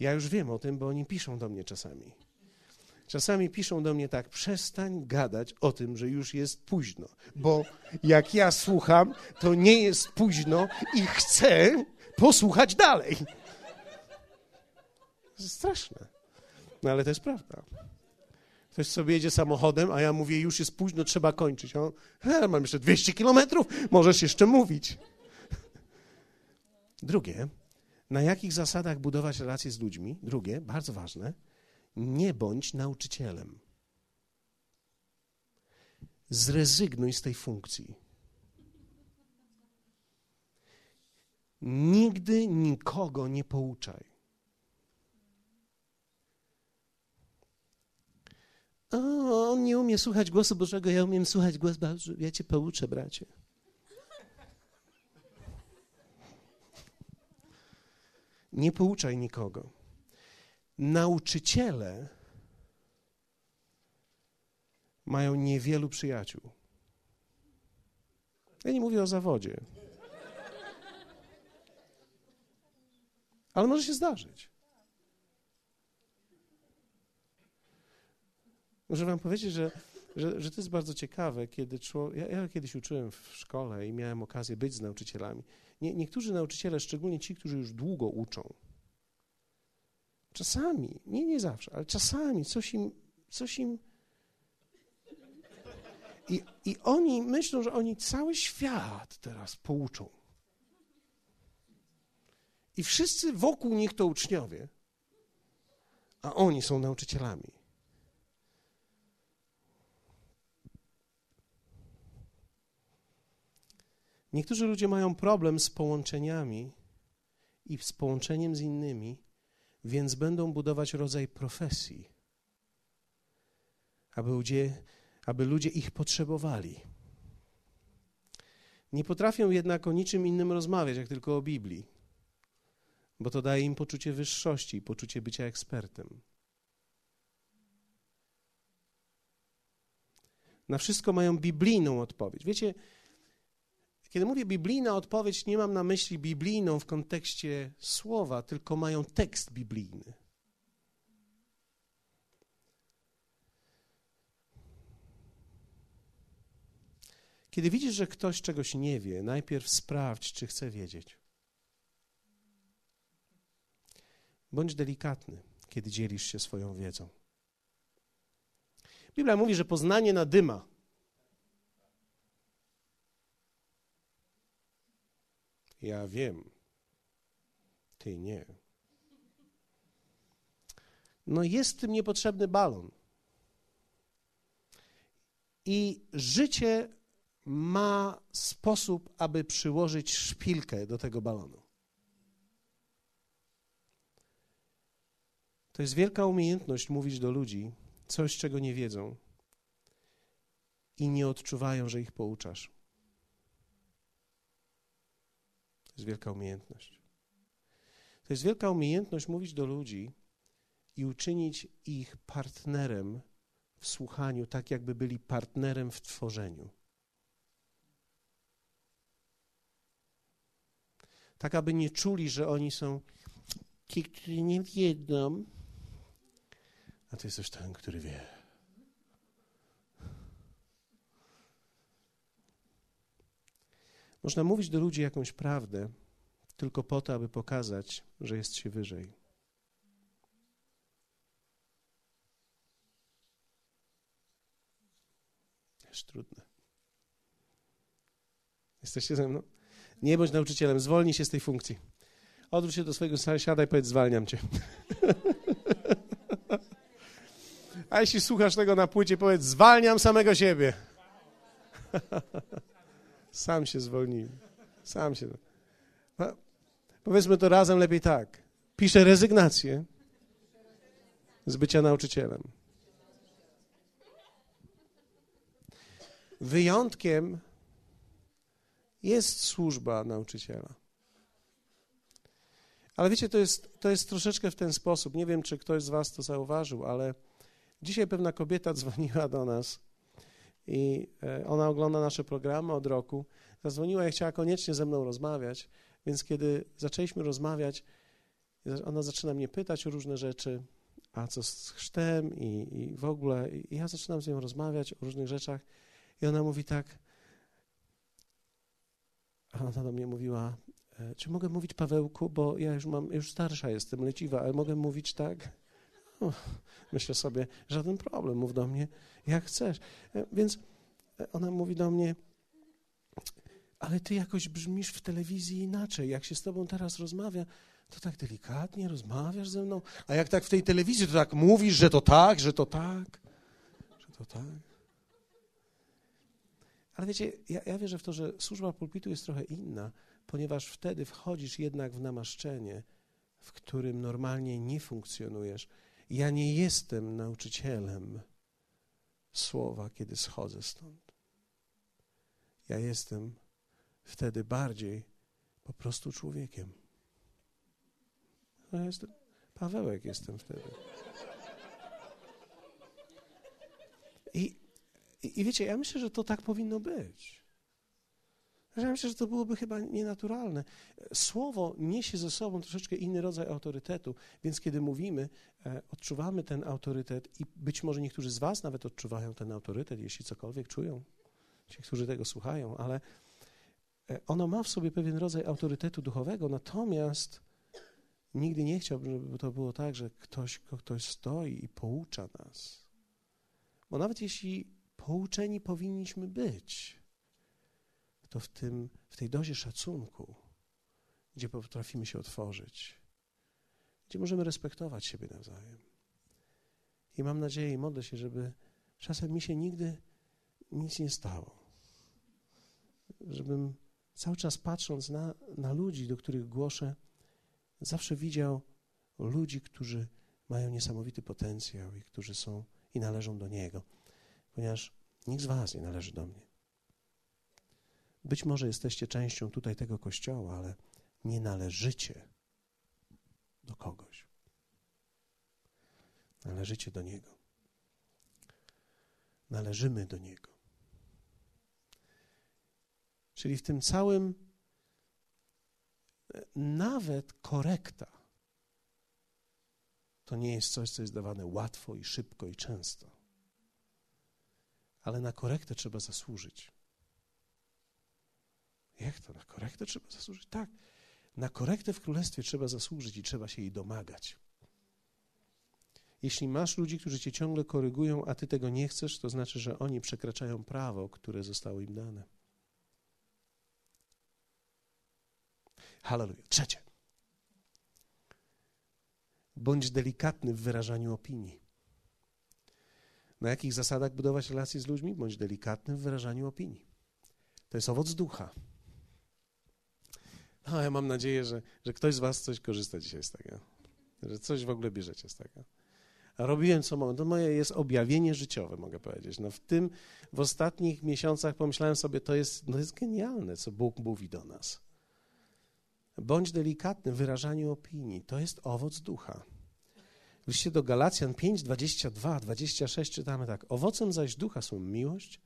[SPEAKER 1] Ja już wiem o tym, bo oni piszą do mnie czasami. Czasami piszą do mnie tak: przestań gadać o tym, że już jest późno, bo jak ja słucham, to nie jest późno i chcę posłuchać dalej. Jest straszne. No ale to jest prawda. Ktoś sobie jedzie samochodem, a ja mówię, już jest późno, trzeba kończyć. On, he, mam jeszcze 200 kilometrów, możesz jeszcze mówić. Drugie, na jakich zasadach budować relacje z ludźmi? Drugie, bardzo ważne, nie bądź nauczycielem. Zrezygnuj z tej funkcji. Nigdy nikogo nie pouczaj. O, on nie umie słuchać głosu Bożego, ja umiem słuchać głos Boży. Ja cię pouczę, bracie. Nie pouczaj nikogo. Nauczyciele mają niewielu przyjaciół. Ja nie mówię o zawodzie. Ale może się zdarzyć. Muszę wam powiedzieć, że, że, że to jest bardzo ciekawe, kiedy człowiek, ja, ja, kiedyś uczyłem w szkole i miałem okazję być z nauczycielami. Nie, niektórzy nauczyciele, szczególnie ci, którzy już długo uczą, czasami, nie, nie zawsze, ale czasami coś im, coś im i, I oni myślą, że oni cały świat teraz pouczą. I wszyscy wokół nich to uczniowie, a oni są nauczycielami. Niektórzy ludzie mają problem z połączeniami i z połączeniem z innymi, więc będą budować rodzaj profesji, aby ludzie, aby ludzie ich potrzebowali. Nie potrafią jednak o niczym innym rozmawiać, jak tylko o Biblii, bo to daje im poczucie wyższości poczucie bycia ekspertem. Na wszystko mają biblijną odpowiedź. Wiecie, kiedy mówię biblijna odpowiedź, nie mam na myśli biblijną w kontekście słowa, tylko mają tekst biblijny. Kiedy widzisz, że ktoś czegoś nie wie, najpierw sprawdź, czy chce wiedzieć. Bądź delikatny, kiedy dzielisz się swoją wiedzą. Biblia mówi, że poznanie nadyma. Ja wiem, ty nie. No jest tym niepotrzebny balon. I życie ma sposób, aby przyłożyć szpilkę do tego balonu. To jest wielka umiejętność mówić do ludzi coś, czego nie wiedzą i nie odczuwają, że ich pouczasz. To jest wielka umiejętność. To jest wielka umiejętność mówić do ludzi i uczynić ich partnerem w słuchaniu, tak jakby byli partnerem w tworzeniu. Tak, aby nie czuli, że oni są ci, którzy nie wiedzą, a ty jesteś ten, który wie. Można mówić do ludzi jakąś prawdę tylko po to, aby pokazać, że jest się wyżej. Jest trudne. Jesteście ze mną? Nie bądź nauczycielem, zwolnij się z tej funkcji. Odwróć się do swojego sąsiada i powiedz, zwalniam cię. A jeśli słuchasz tego na płycie, powiedz, zwalniam samego siebie. Sam się zwolniłem. Sam się. No, powiedzmy to razem lepiej tak. Piszę rezygnację z bycia nauczycielem. Wyjątkiem jest służba nauczyciela. Ale wiecie, to jest, to jest troszeczkę w ten sposób. Nie wiem, czy ktoś z Was to zauważył, ale dzisiaj pewna kobieta dzwoniła do nas i e, ona ogląda nasze programy od roku. Zadzwoniła i chciała koniecznie ze mną rozmawiać, więc kiedy zaczęliśmy rozmawiać, ona zaczyna mnie pytać o różne rzeczy, a co z chrztem i, i w ogóle. I ja zaczynam z nią rozmawiać o różnych rzeczach i ona mówi tak, a ona do mnie mówiła, e, czy mogę mówić Pawełku, bo ja już mam, już starsza jestem, leciwa, ale mogę mówić tak? Myślę sobie, żaden problem, mów do mnie jak chcesz. E, więc e, ona mówi do mnie, ale ty jakoś brzmisz w telewizji inaczej. Jak się z tobą teraz rozmawia, to tak delikatnie rozmawiasz ze mną, a jak tak w tej telewizji, to tak mówisz, że to tak, że to tak, że to tak. Ale wiecie, ja, ja wierzę w to, że służba pulpitu jest trochę inna, ponieważ wtedy wchodzisz jednak w namaszczenie, w którym normalnie nie funkcjonujesz. Ja nie jestem nauczycielem słowa, kiedy schodzę stąd. Ja jestem wtedy bardziej po prostu człowiekiem. Ja jestem, Pawełek jestem wtedy. I, I wiecie, ja myślę, że to tak powinno być. Ja myślę, że to byłoby chyba nienaturalne. Słowo niesie ze sobą troszeczkę inny rodzaj autorytetu, więc kiedy mówimy, e, odczuwamy ten autorytet i być może niektórzy z Was nawet odczuwają ten autorytet, jeśli cokolwiek czują, ci, którzy tego słuchają, ale e, ono ma w sobie pewien rodzaj autorytetu duchowego, natomiast nigdy nie chciałbym, żeby to było tak, że ktoś, ktoś stoi i poucza nas. Bo nawet jeśli pouczeni powinniśmy być, to w, tym, w tej dozie szacunku, gdzie potrafimy się otworzyć, gdzie możemy respektować siebie nawzajem. I mam nadzieję i modlę się, żeby czasem mi się nigdy nic nie stało. Żebym cały czas patrząc na, na ludzi, do których głoszę, zawsze widział ludzi, którzy mają niesamowity potencjał i którzy są i należą do Niego, ponieważ nikt z Was nie należy do mnie. Być może jesteście częścią tutaj tego kościoła, ale nie należycie do kogoś. Należycie do Niego. Należymy do Niego. Czyli w tym całym e, nawet korekta to nie jest coś, co jest dawane łatwo i szybko i często. Ale na korektę trzeba zasłużyć. Jak to? Na korektę trzeba zasłużyć? Tak. Na korektę w królestwie trzeba zasłużyć i trzeba się jej domagać. Jeśli masz ludzi, którzy cię ciągle korygują, a ty tego nie chcesz, to znaczy, że oni przekraczają prawo, które zostało im dane. Hallelujah. Trzecie. Bądź delikatny w wyrażaniu opinii. Na jakich zasadach budować relacje z ludźmi? Bądź delikatny w wyrażaniu opinii. To jest owoc ducha. No, ja mam nadzieję, że, że ktoś z Was coś korzysta dzisiaj z tego, że coś w ogóle bierzecie z tego. A robiłem co mogę. To moje jest objawienie życiowe, mogę powiedzieć. No w tym, w ostatnich miesiącach pomyślałem sobie, to jest, no jest genialne, co Bóg mówi do nas. Bądź delikatny w wyrażaniu opinii. To jest owoc ducha. W do Galacjan 5, 22, 26 czytamy tak. Owocem zaś ducha są miłość,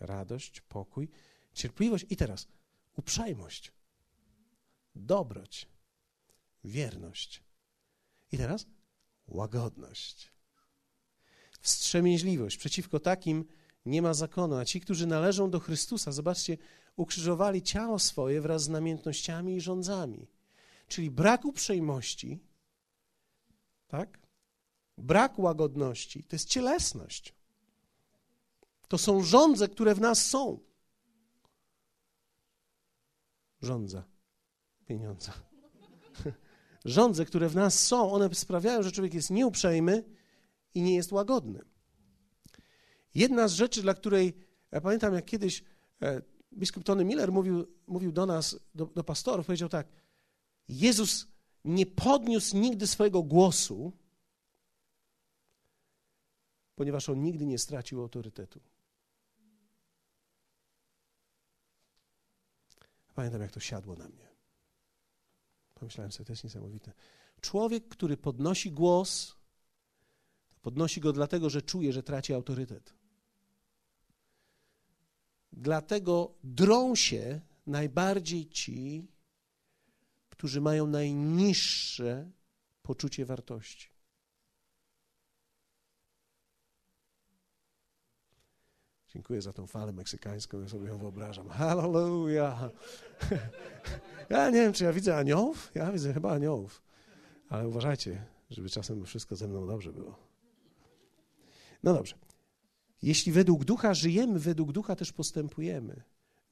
[SPEAKER 1] radość, pokój, cierpliwość i teraz uprzejmość, dobroć, wierność. I teraz łagodność, wstrzemięźliwość. Przeciwko takim nie ma zakonu, a ci, którzy należą do Chrystusa, zobaczcie, ukrzyżowali ciało swoje wraz z namiętnościami i rządzami. Czyli brak uprzejmości, tak? Brak łagodności to jest cielesność. To są żądze, które w nas są. Żądza, pieniądze. Żądze, które w nas są, one sprawiają, że człowiek jest nieuprzejmy i nie jest łagodny. Jedna z rzeczy, dla której, ja pamiętam jak kiedyś e, biskup Tony Miller mówił, mówił do nas, do, do pastorów, powiedział tak, Jezus nie podniósł nigdy swojego głosu, ponieważ on nigdy nie stracił autorytetu. Pamiętam, jak to siadło na mnie. Pomyślałem sobie, to jest niesamowite. Człowiek, który podnosi głos, podnosi go dlatego, że czuje, że traci autorytet. Dlatego drą się najbardziej ci, którzy mają najniższe poczucie wartości. Dziękuję za tą falę meksykańską, ja sobie ją wyobrażam. Hallelujah! Ja nie wiem, czy ja widzę aniołów. Ja widzę chyba aniołów. Ale uważajcie, żeby czasem wszystko ze mną dobrze było. No dobrze. Jeśli według ducha żyjemy, według ducha też postępujemy.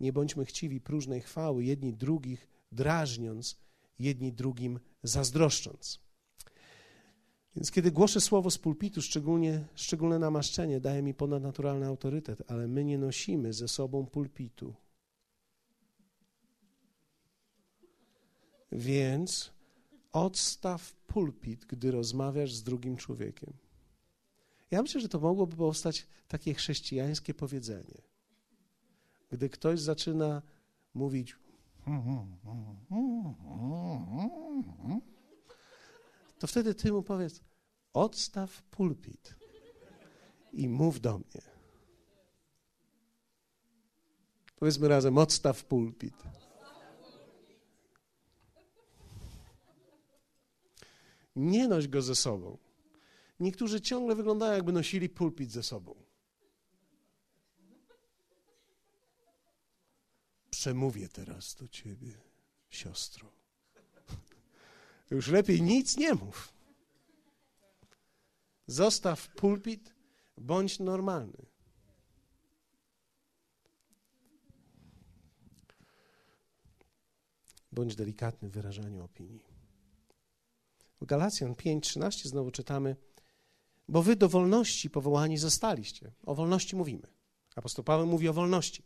[SPEAKER 1] Nie bądźmy chciwi próżnej chwały, jedni drugich drażniąc, jedni drugim zazdroszcząc. Więc kiedy głoszę słowo z pulpitu, szczególnie, szczególne namaszczenie daje mi ponadnaturalny autorytet, ale my nie nosimy ze sobą pulpitu. Więc odstaw pulpit, gdy rozmawiasz z drugim człowiekiem. Ja myślę, że to mogłoby powstać takie chrześcijańskie powiedzenie. Gdy ktoś zaczyna mówić, to wtedy ty mu powiedz: odstaw pulpit i mów do mnie. Powiedzmy razem: odstaw pulpit. Nie noś go ze sobą. Niektórzy ciągle wyglądają, jakby nosili pulpit ze sobą. Przemówię teraz do ciebie, siostro. Już lepiej nic nie mów. Zostaw pulpit, bądź normalny. Bądź delikatny w wyrażaniu opinii. W Galacjan 5:13 znowu czytamy: Bo wy do wolności powołani zostaliście. O wolności mówimy. Apostoł Paweł mówi o wolności.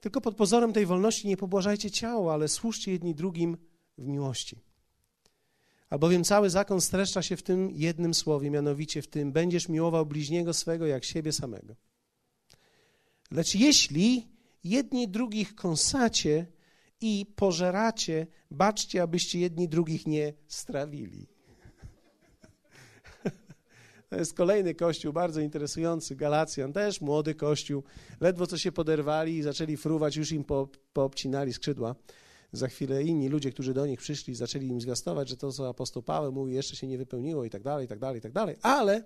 [SPEAKER 1] Tylko pod pozorem tej wolności nie pobłażajcie ciało, ale służcie jedni drugim w miłości. Albowiem cały zakon streszcza się w tym jednym słowie, mianowicie w tym będziesz miłował bliźniego swego jak siebie samego. Lecz jeśli jedni drugich kąsacie i pożeracie, baczcie, abyście jedni drugich nie strawili. To jest kolejny kościół, bardzo interesujący, Galacjan, też młody kościół. Ledwo co się poderwali i zaczęli fruwać, już im po, poobcinali skrzydła. Za chwilę inni ludzie, którzy do nich przyszli, zaczęli im zwiastować, że to, co apostoł Paweł mówi, jeszcze się nie wypełniło i tak dalej, i tak dalej, i tak dalej. Ale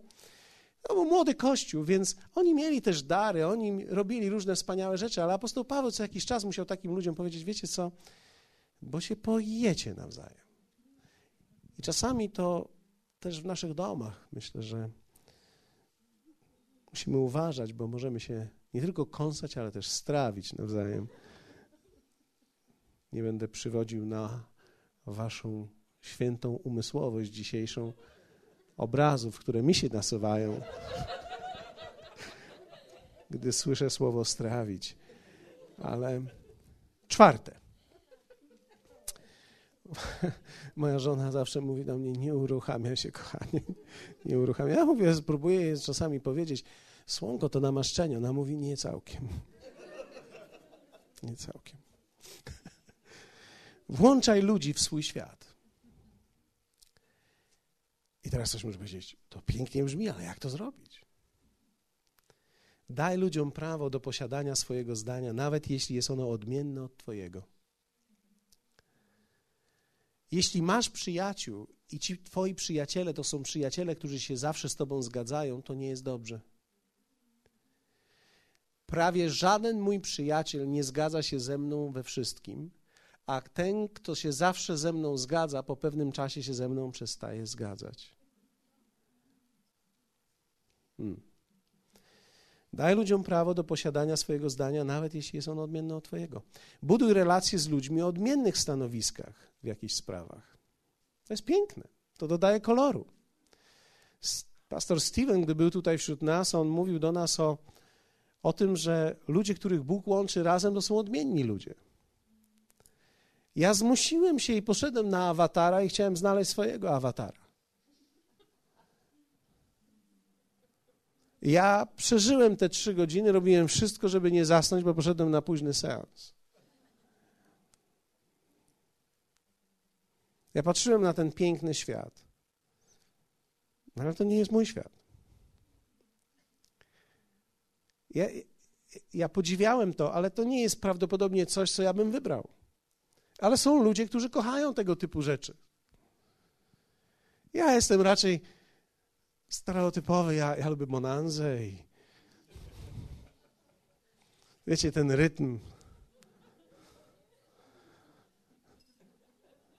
[SPEAKER 1] to był młody kościół, więc oni mieli też dary, oni robili różne wspaniałe rzeczy, ale apostoł Paweł co jakiś czas musiał takim ludziom powiedzieć, wiecie co, bo się pojecie nawzajem. I czasami to też w naszych domach myślę, że musimy uważać, bo możemy się nie tylko kąsać, ale też strawić nawzajem. Nie będę przywodził na waszą świętą umysłowość dzisiejszą obrazów, które mi się nasuwają, gdy słyszę słowo strawić. Ale czwarte. Moja żona zawsze mówi do mnie, nie uruchamia się, kochanie, nie uruchamia. Ja mówię, spróbuję jej czasami powiedzieć, słonko to namaszczenie. Ona mówi, nie całkiem. Nie całkiem. Włączaj ludzi w swój świat. I teraz ktoś może powiedzieć, to pięknie brzmi, ale jak to zrobić? Daj ludziom prawo do posiadania swojego zdania, nawet jeśli jest ono odmienne od Twojego. Jeśli masz przyjaciół i ci Twoi przyjaciele to są przyjaciele, którzy się zawsze z Tobą zgadzają, to nie jest dobrze. Prawie żaden mój przyjaciel nie zgadza się ze mną we wszystkim, a ten, kto się zawsze ze mną zgadza, po pewnym czasie się ze mną przestaje zgadzać. Hmm. Daj ludziom prawo do posiadania swojego zdania, nawet jeśli jest ono odmienne od Twojego. Buduj relacje z ludźmi o odmiennych stanowiskach w jakichś sprawach. To jest piękne. To dodaje koloru. Pastor Steven, gdy był tutaj wśród nas, on mówił do nas o, o tym, że ludzie, których Bóg łączy razem, to są odmienni ludzie. Ja zmusiłem się i poszedłem na awatara i chciałem znaleźć swojego awatara. Ja przeżyłem te trzy godziny, robiłem wszystko, żeby nie zasnąć, bo poszedłem na późny seans. Ja patrzyłem na ten piękny świat. Ale to nie jest mój świat. Ja, ja podziwiałem to, ale to nie jest prawdopodobnie coś, co ja bym wybrał. Ale są ludzie, którzy kochają tego typu rzeczy. Ja jestem raczej stereotypowy, ja, ja lubię monanzę i wiecie, ten rytm.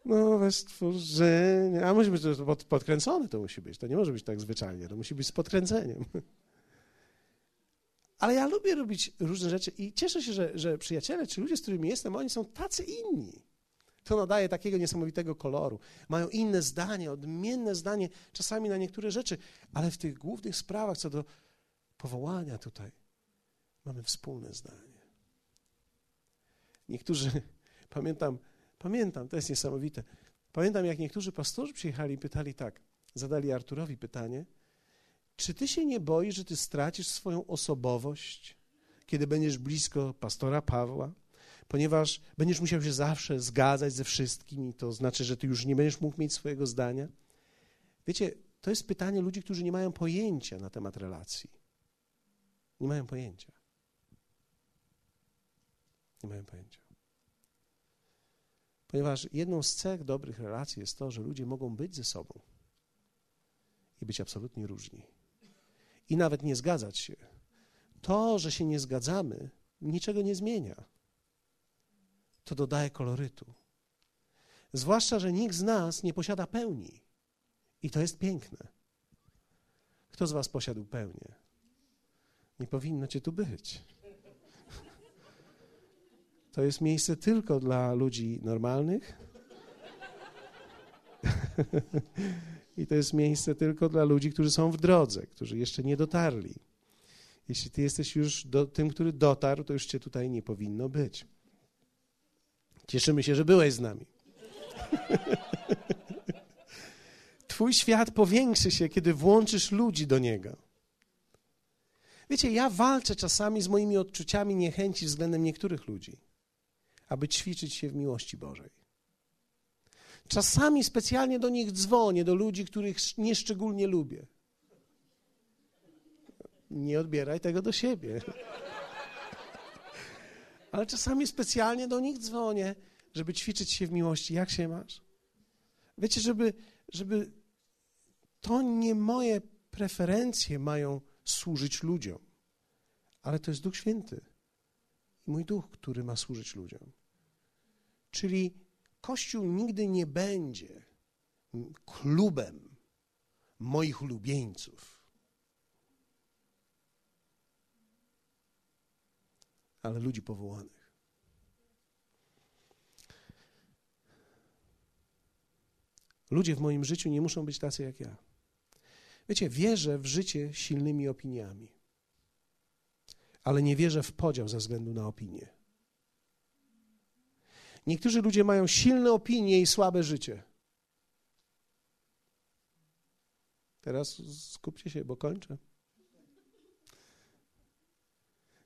[SPEAKER 1] Nowe stworzenie. A musi być pod, podkręcone, to musi być. To nie może być tak zwyczajnie, to musi być z podkręceniem. Ale ja lubię robić różne rzeczy i cieszę się, że, że przyjaciele czy ludzie, z którymi jestem, oni są tacy inni. To nadaje takiego niesamowitego koloru. Mają inne zdanie, odmienne zdanie czasami na niektóre rzeczy, ale w tych głównych sprawach co do powołania tutaj mamy wspólne zdanie. Niektórzy, pamiętam, pamiętam, to jest niesamowite. Pamiętam, jak niektórzy pastorzy przyjechali i pytali tak, zadali Arturowi pytanie, czy ty się nie boisz, że ty stracisz swoją osobowość, kiedy będziesz blisko pastora Pawła? Ponieważ będziesz musiał się zawsze zgadzać ze wszystkimi, to znaczy, że ty już nie będziesz mógł mieć swojego zdania. Wiecie, to jest pytanie ludzi, którzy nie mają pojęcia na temat relacji. Nie mają pojęcia. Nie mają pojęcia. Ponieważ jedną z cech dobrych relacji jest to, że ludzie mogą być ze sobą i być absolutnie różni. I nawet nie zgadzać się. To, że się nie zgadzamy, niczego nie zmienia to dodaje kolorytu. Zwłaszcza, że nikt z nas nie posiada pełni. I to jest piękne. Kto z Was posiadł pełnię? Nie powinno Cię tu być. To jest miejsce tylko dla ludzi normalnych. I to jest miejsce tylko dla ludzi, którzy są w drodze, którzy jeszcze nie dotarli. Jeśli ty jesteś już do, tym, który dotarł, to już cię tutaj nie powinno być. Cieszymy się, że byłeś z nami. Twój świat powiększy się, kiedy włączysz ludzi do niego. Wiecie, ja walczę czasami z moimi odczuciami niechęci względem niektórych ludzi, aby ćwiczyć się w miłości Bożej. Czasami specjalnie do nich dzwonię, do ludzi, których nieszczególnie lubię. Nie odbieraj tego do siebie ale czasami specjalnie do nich dzwonię, żeby ćwiczyć się w miłości. Jak się masz? Wiecie, żeby, żeby to nie moje preferencje mają służyć ludziom, ale to jest Duch Święty i mój Duch, który ma służyć ludziom. Czyli Kościół nigdy nie będzie klubem moich ulubieńców. Ale ludzi powołanych. Ludzie w moim życiu nie muszą być tacy jak ja. Wiecie, wierzę w życie silnymi opiniami, ale nie wierzę w podział ze względu na opinię. Niektórzy ludzie mają silne opinie i słabe życie. Teraz skupcie się, bo kończę.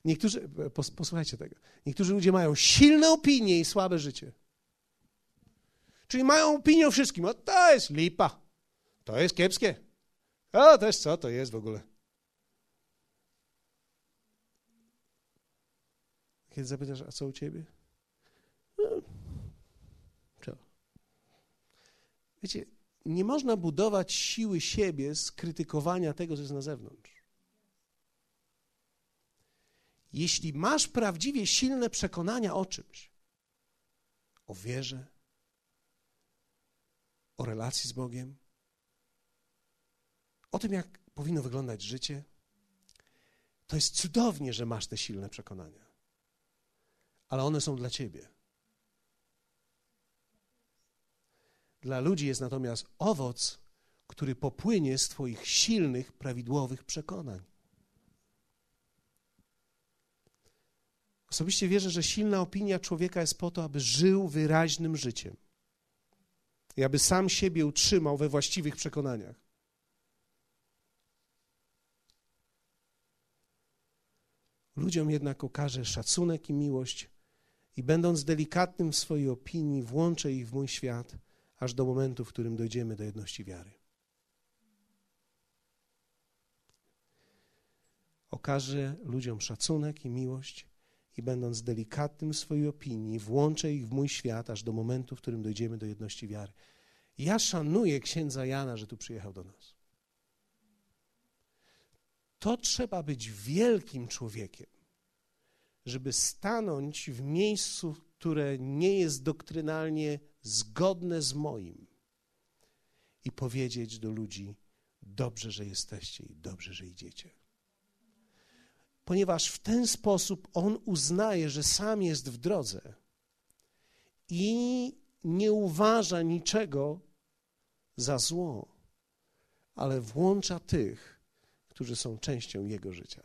[SPEAKER 1] Niektórzy, posłuchajcie tego, niektórzy ludzie mają silne opinie i słabe życie. Czyli mają opinię o wszystkim. O, to jest lipa. To jest kiepskie. A też co to jest w ogóle? Kiedy zapytasz, a co u ciebie? No, co? Wiecie, nie można budować siły siebie z krytykowania tego, co jest na zewnątrz. Jeśli masz prawdziwie silne przekonania o czymś, o wierze, o relacji z Bogiem, o tym, jak powinno wyglądać życie, to jest cudownie, że masz te silne przekonania. Ale one są dla ciebie. Dla ludzi jest natomiast owoc, który popłynie z Twoich silnych, prawidłowych przekonań. Osobiście wierzę, że silna opinia człowieka jest po to, aby żył wyraźnym życiem i aby sam siebie utrzymał we właściwych przekonaniach. Ludziom jednak okaże szacunek i miłość, i będąc delikatnym w swojej opinii, włączę ich w mój świat, aż do momentu, w którym dojdziemy do jedności wiary. Okażę ludziom szacunek i miłość, i będąc delikatnym w swojej opinii, włączę ich w mój świat, aż do momentu, w którym dojdziemy do jedności wiary. Ja szanuję księdza Jana, że tu przyjechał do nas. To trzeba być wielkim człowiekiem, żeby stanąć w miejscu, które nie jest doktrynalnie zgodne z moim i powiedzieć do ludzi: Dobrze, że jesteście i dobrze, że idziecie. Ponieważ w ten sposób on uznaje, że sam jest w drodze i nie uważa niczego za zło, ale włącza tych, którzy są częścią jego życia.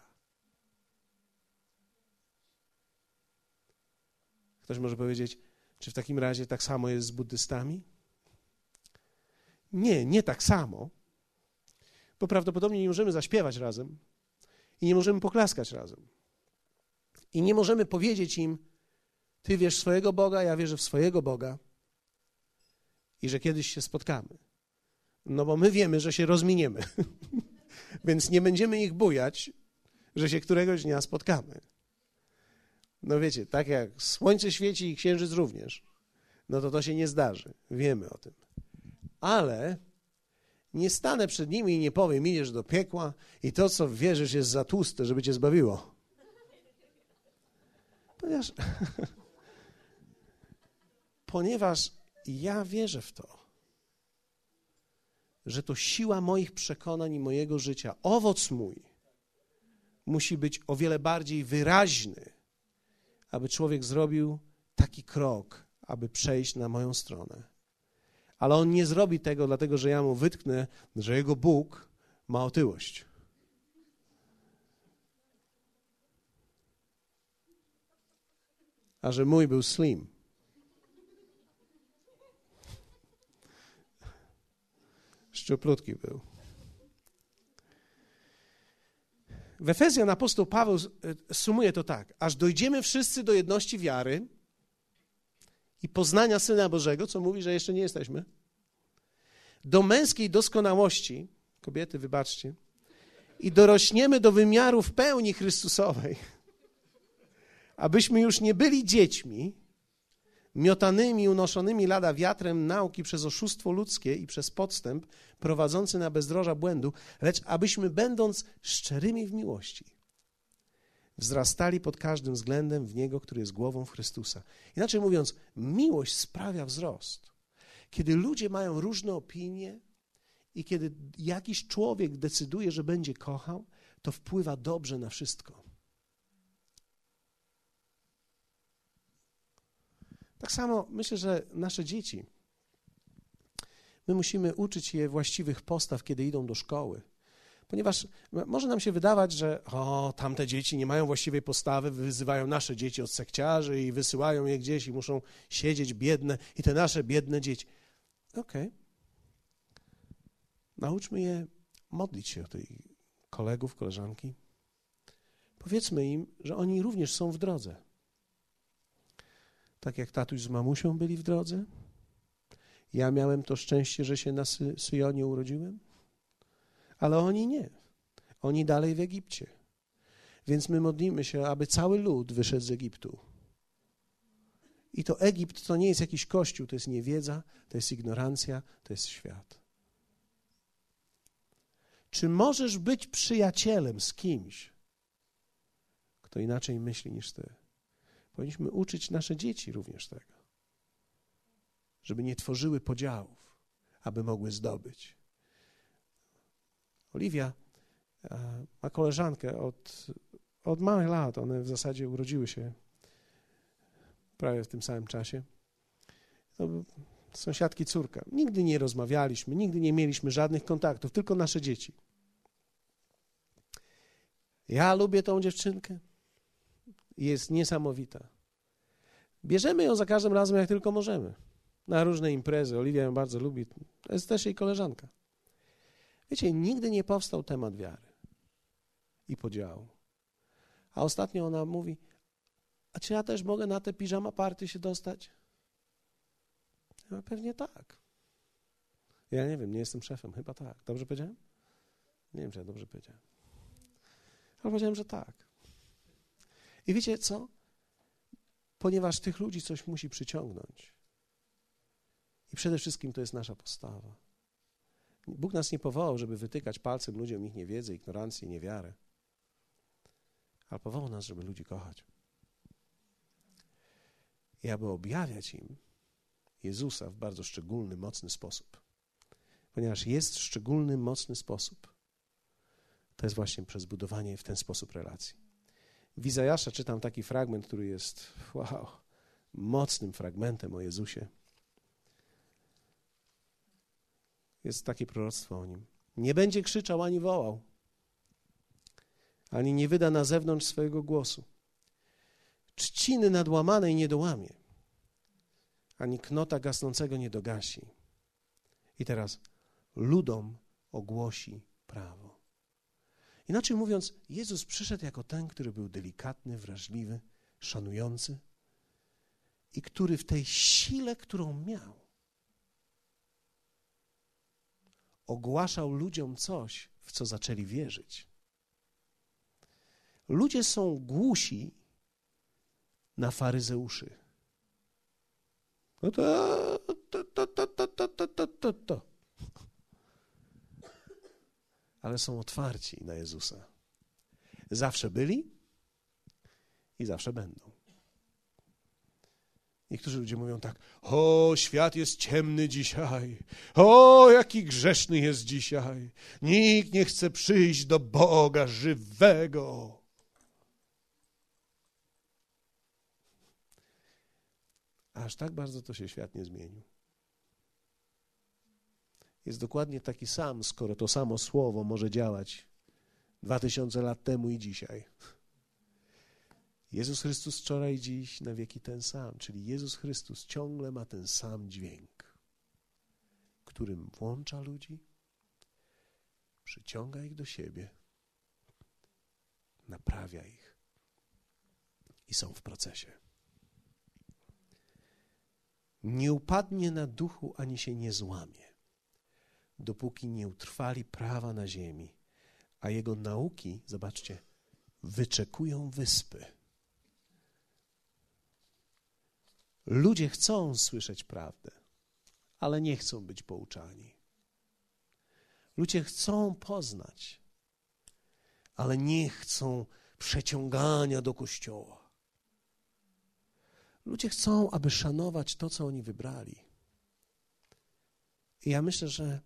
[SPEAKER 1] Ktoś może powiedzieć, czy w takim razie tak samo jest z buddystami? Nie, nie tak samo, bo prawdopodobnie nie możemy zaśpiewać razem i nie możemy poklaskać razem. I nie możemy powiedzieć im, ty wiesz swojego Boga, ja wierzę w swojego Boga i że kiedyś się spotkamy. No bo my wiemy, że się rozminiemy, więc nie będziemy ich bujać, że się któregoś dnia spotkamy. No wiecie, tak jak słońce świeci i księżyc również, no to to się nie zdarzy. Wiemy o tym. Ale nie stanę przed nimi i nie powiem, idziesz do piekła i to, co wierzysz, jest za tłuste, żeby cię zbawiło. Ponieważ, ponieważ ja wierzę w to, że to siła moich przekonań i mojego życia, owoc mój, musi być o wiele bardziej wyraźny aby człowiek zrobił taki krok, aby przejść na moją stronę. Ale on nie zrobi tego, dlatego że ja mu wytknę, że jego Bóg ma otyłość. A że mój był slim. Szczuplutki był. W Efezjan apostoł Paweł e, sumuje to tak: aż dojdziemy wszyscy do jedności wiary i poznania Syna Bożego, co mówi, że jeszcze nie jesteśmy, do męskiej doskonałości, kobiety, wybaczcie, i dorośniemy do wymiaru w pełni Chrystusowej, abyśmy już nie byli dziećmi, miotanymi, unoszonymi lada wiatrem nauki przez oszustwo ludzkie i przez podstęp prowadzący na bezdroża błędu, lecz abyśmy będąc szczerymi w miłości, wzrastali pod każdym względem w Niego, który jest głową w Chrystusa. Inaczej mówiąc, miłość sprawia wzrost. Kiedy ludzie mają różne opinie i kiedy jakiś człowiek decyduje, że będzie kochał, to wpływa dobrze na wszystko. Tak samo myślę, że nasze dzieci, my musimy uczyć je właściwych postaw, kiedy idą do szkoły. Ponieważ może nam się wydawać, że o, tamte dzieci nie mają właściwej postawy, wyzywają nasze dzieci od sekciarzy i wysyłają je gdzieś i muszą siedzieć biedne i te nasze biedne dzieci. Okej. Okay. Nauczmy je modlić się o tych kolegów, koleżanki. Powiedzmy im, że oni również są w drodze tak jak tatuś z mamusią byli w drodze Ja miałem to szczęście, że się na Sy Syjonie urodziłem, ale oni nie. Oni dalej w Egipcie. Więc my modlimy się, aby cały lud wyszedł z Egiptu. I to Egipt to nie jest jakiś kościół, to jest niewiedza, to jest ignorancja, to jest świat. Czy możesz być przyjacielem z kimś, kto inaczej myśli niż ty? Powinniśmy uczyć nasze dzieci również tego, żeby nie tworzyły podziałów, aby mogły zdobyć. Oliwia e, ma koleżankę od, od małych lat. One w zasadzie urodziły się prawie w tym samym czasie. To sąsiadki córka. Nigdy nie rozmawialiśmy, nigdy nie mieliśmy żadnych kontaktów, tylko nasze dzieci. Ja lubię tą dziewczynkę. Jest niesamowita. Bierzemy ją za każdym razem, jak tylko możemy. Na różne imprezy. Oliwia ją bardzo lubi. To jest też jej koleżanka. Wiecie, nigdy nie powstał temat wiary i podziału. A ostatnio ona mówi, a czy ja też mogę na te piżama party się dostać? Ja pewnie tak. Ja nie wiem, nie jestem szefem, chyba tak. Dobrze powiedziałem? Nie wiem, czy ja dobrze powiedziałem. Ale powiedziałem, że tak. I wiecie co? Ponieważ tych ludzi coś musi przyciągnąć. I przede wszystkim to jest nasza postawa. Bóg nas nie powołał, żeby wytykać palcem ludziom ich niewiedzę, ignorancję, niewiarę. Ale powołał nas, żeby ludzi kochać. I aby objawiać im Jezusa w bardzo szczególny, mocny sposób. Ponieważ jest szczególny, mocny sposób. To jest właśnie przez budowanie w ten sposób relacji. W Izajasza czytam taki fragment, który jest, wow, mocnym fragmentem o Jezusie. Jest takie proroctwo o nim. Nie będzie krzyczał ani wołał, ani nie wyda na zewnątrz swojego głosu. Trzciny nadłamanej nie dołamie, ani knota gasnącego nie dogasi. I teraz ludom ogłosi prawo. Inaczej mówiąc, Jezus przyszedł jako ten, który był delikatny, wrażliwy, szanujący i który w tej sile, którą miał, ogłaszał ludziom coś, w co zaczęli wierzyć. Ludzie są głusi na faryzeuszy. No to, to, to, to, to, to, to, to, to. Ale są otwarci na Jezusa. Zawsze byli i zawsze będą. Niektórzy ludzie mówią tak: O, świat jest ciemny dzisiaj. O, jaki grzeszny jest dzisiaj. Nikt nie chce przyjść do Boga żywego. Aż tak bardzo to się świat nie zmienił. Jest dokładnie taki sam, skoro to samo słowo może działać dwa tysiące lat temu i dzisiaj. Jezus Chrystus wczoraj, dziś, na wieki ten sam, czyli Jezus Chrystus ciągle ma ten sam dźwięk, którym włącza ludzi, przyciąga ich do siebie, naprawia ich i są w procesie. Nie upadnie na duchu ani się nie złamie, dopóki nie utrwali prawa na ziemi, a jego nauki, zobaczcie, wyczekują wyspy. Ludzie chcą słyszeć prawdę, ale nie chcą być pouczani. Ludzie chcą poznać, ale nie chcą przeciągania do kościoła. Ludzie chcą, aby szanować to, co oni wybrali. I ja myślę, że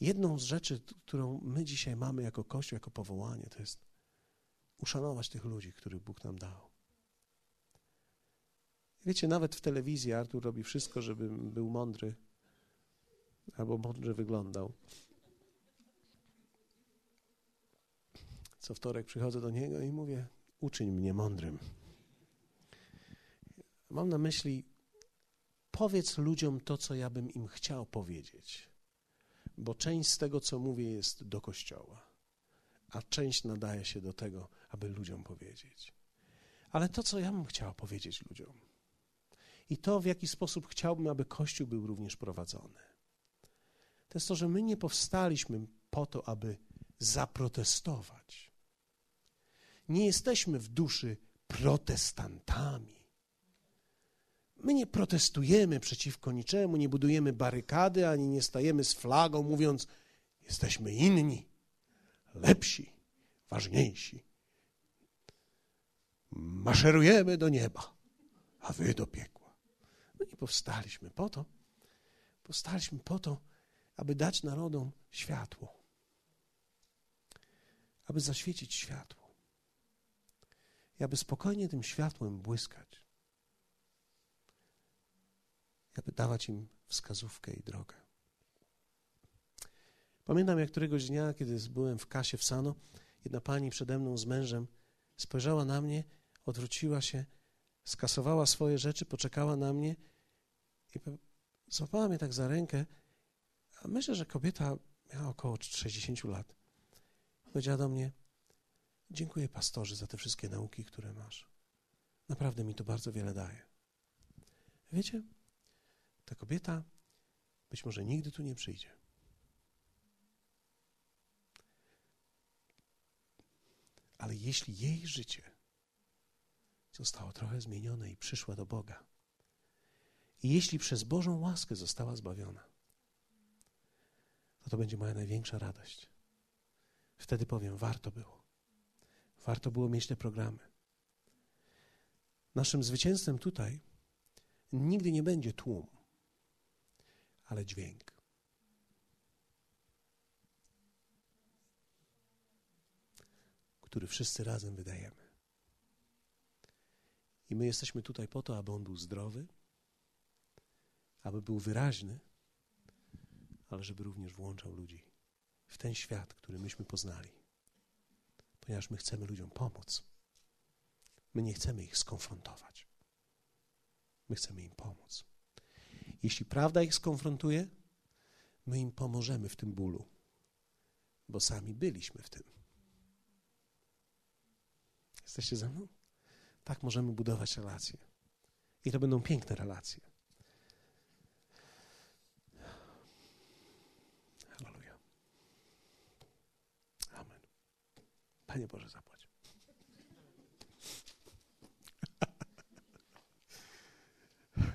[SPEAKER 1] jedną z rzeczy, którą my dzisiaj mamy jako Kościół, jako powołanie, to jest uszanować tych ludzi, których Bóg nam dał. Wiecie, nawet w telewizji Artur robi wszystko, żeby był mądry albo mądrze wyglądał. Co wtorek przychodzę do niego i mówię: Uczyń mnie mądrym. Mam na myśli, powiedz ludziom to, co ja bym im chciał powiedzieć, bo część z tego, co mówię, jest do kościoła, a część nadaje się do tego, aby ludziom powiedzieć. Ale to, co ja bym chciał powiedzieć ludziom, i to, w jaki sposób chciałbym, aby Kościół był również prowadzony. To jest to, że my nie powstaliśmy po to, aby zaprotestować. Nie jesteśmy w duszy protestantami. My nie protestujemy przeciwko niczemu, nie budujemy barykady, ani nie stajemy z flagą, mówiąc: Jesteśmy inni, lepsi, ważniejsi. Maszerujemy do nieba, a wy do piekła. My nie powstaliśmy po to. Powstaliśmy po to, aby dać narodom światło, aby zaświecić światło, i aby spokojnie tym światłem błyskać aby dawać im wskazówkę i drogę. Pamiętam, jak któregoś dnia, kiedy byłem w kasie w Sano, jedna pani przede mną z mężem spojrzała na mnie, odwróciła się, skasowała swoje rzeczy, poczekała na mnie i złapała mnie tak za rękę. A myślę, że kobieta miała około 60 lat. Powiedziała do mnie: Dziękuję, pastorze, za te wszystkie nauki, które masz. Naprawdę mi to bardzo wiele daje. Wiecie, ta kobieta być może nigdy tu nie przyjdzie. Ale jeśli jej życie zostało trochę zmienione i przyszła do Boga, jeśli przez Bożą łaskę została zbawiona, to to będzie moja największa radość. Wtedy powiem, warto było. Warto było mieć te programy. Naszym zwycięstwem tutaj nigdy nie będzie tłum ale dźwięk. Który wszyscy razem wydajemy. I my jesteśmy tutaj po to, aby on był zdrowy, aby był wyraźny, ale żeby również włączał ludzi w ten świat, który myśmy poznali. Ponieważ my chcemy ludziom pomóc. My nie chcemy ich skonfrontować. My chcemy im pomóc. Jeśli prawda ich skonfrontuje, my im pomożemy w tym bólu, bo sami byliśmy w tym. Jesteście ze mną? Tak możemy budować relacje. I to będą piękne relacje. Halleluja. Amen. Panie Boże, zapłać.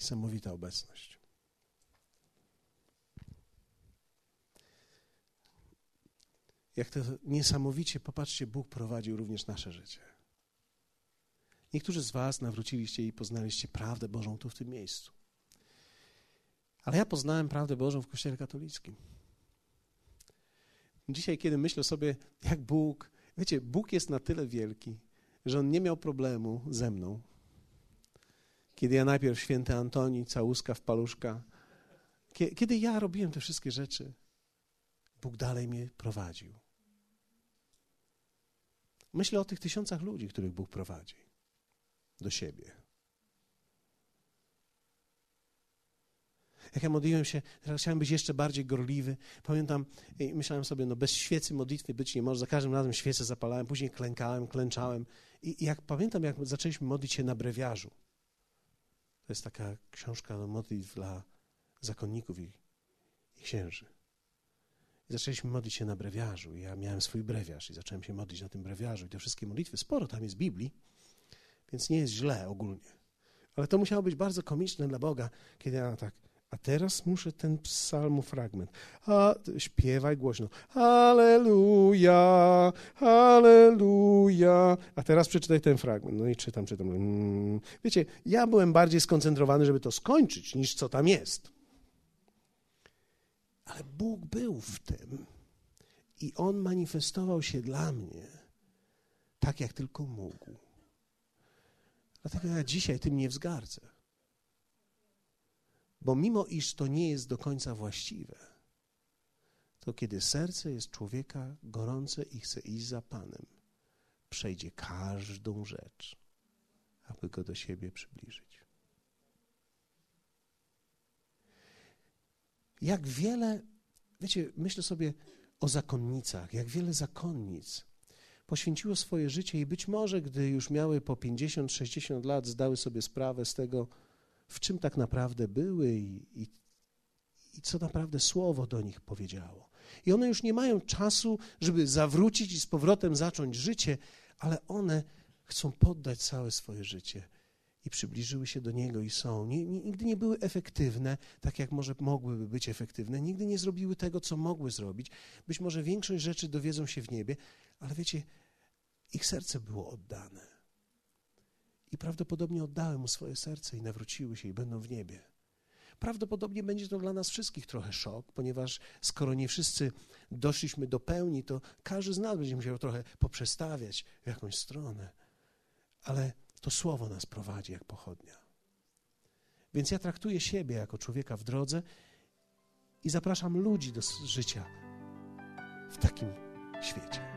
[SPEAKER 1] Niesamowita obecność. Jak to niesamowicie, popatrzcie, Bóg prowadził również nasze życie. Niektórzy z Was nawróciliście i poznaliście prawdę Bożą tu w tym miejscu. Ale ja poznałem prawdę Bożą w Kościele katolickim. Dzisiaj, kiedy myślę sobie, jak Bóg, wiecie, Bóg jest na tyle wielki, że On nie miał problemu ze mną, kiedy ja najpierw święty Antoni, całuska w paluszka, kiedy ja robiłem te wszystkie rzeczy, Bóg dalej mnie prowadził. Myślę o tych tysiącach ludzi, których Bóg prowadzi do siebie. Jak ja modliłem się, chciałem być jeszcze bardziej gorliwy. Pamiętam, myślałem sobie, no bez świecy modlitwy być nie może. Za każdym razem świecę zapalałem, później klękałem, klęczałem. I, jak pamiętam, jak zaczęliśmy modlić się na brewiarzu. To jest taka książka do modlitw dla zakonników i, i księży. I zaczęliśmy modlić się na brewiarzu. I ja miałem swój brewiarz i zacząłem się modlić na tym brewiarzu. I te wszystkie modlitwy, sporo tam jest Biblii, więc nie jest źle ogólnie. Ale to musiało być bardzo komiczne dla Boga, kiedy ja tak a teraz muszę ten psalmu fragment. A śpiewaj głośno. Aleluja, aleluja. A teraz przeczytaj ten fragment. No i czytam, czytam. Mm. Wiecie, ja byłem bardziej skoncentrowany, żeby to skończyć, niż co tam jest. Ale Bóg był w tym i On manifestował się dla mnie tak, jak tylko mógł. Dlatego ja dzisiaj tym nie wzgardzę. Bo mimo iż to nie jest do końca właściwe, to kiedy serce jest człowieka gorące i chce iść za Panem, przejdzie każdą rzecz, aby go do siebie przybliżyć. Jak wiele, wiecie, myślę sobie o zakonnicach, jak wiele zakonnic poświęciło swoje życie i być może, gdy już miały po 50-60 lat, zdały sobie sprawę z tego, w czym tak naprawdę były i, i, i co naprawdę słowo do nich powiedziało. I one już nie mają czasu, żeby zawrócić i z powrotem zacząć życie, ale one chcą poddać całe swoje życie i przybliżyły się do Niego i są. Nie, nigdy nie były efektywne, tak jak może mogłyby być efektywne, nigdy nie zrobiły tego, co mogły zrobić. Być może większość rzeczy dowiedzą się w niebie, ale wiecie, ich serce było oddane. I prawdopodobnie oddały mu swoje serce i nawróciły się i będą w niebie. Prawdopodobnie będzie to dla nas wszystkich trochę szok, ponieważ skoro nie wszyscy doszliśmy do pełni, to każdy z nas będzie musiał trochę poprzestawiać w jakąś stronę. Ale to słowo nas prowadzi jak pochodnia. Więc ja traktuję siebie jako człowieka w drodze i zapraszam ludzi do życia w takim świecie.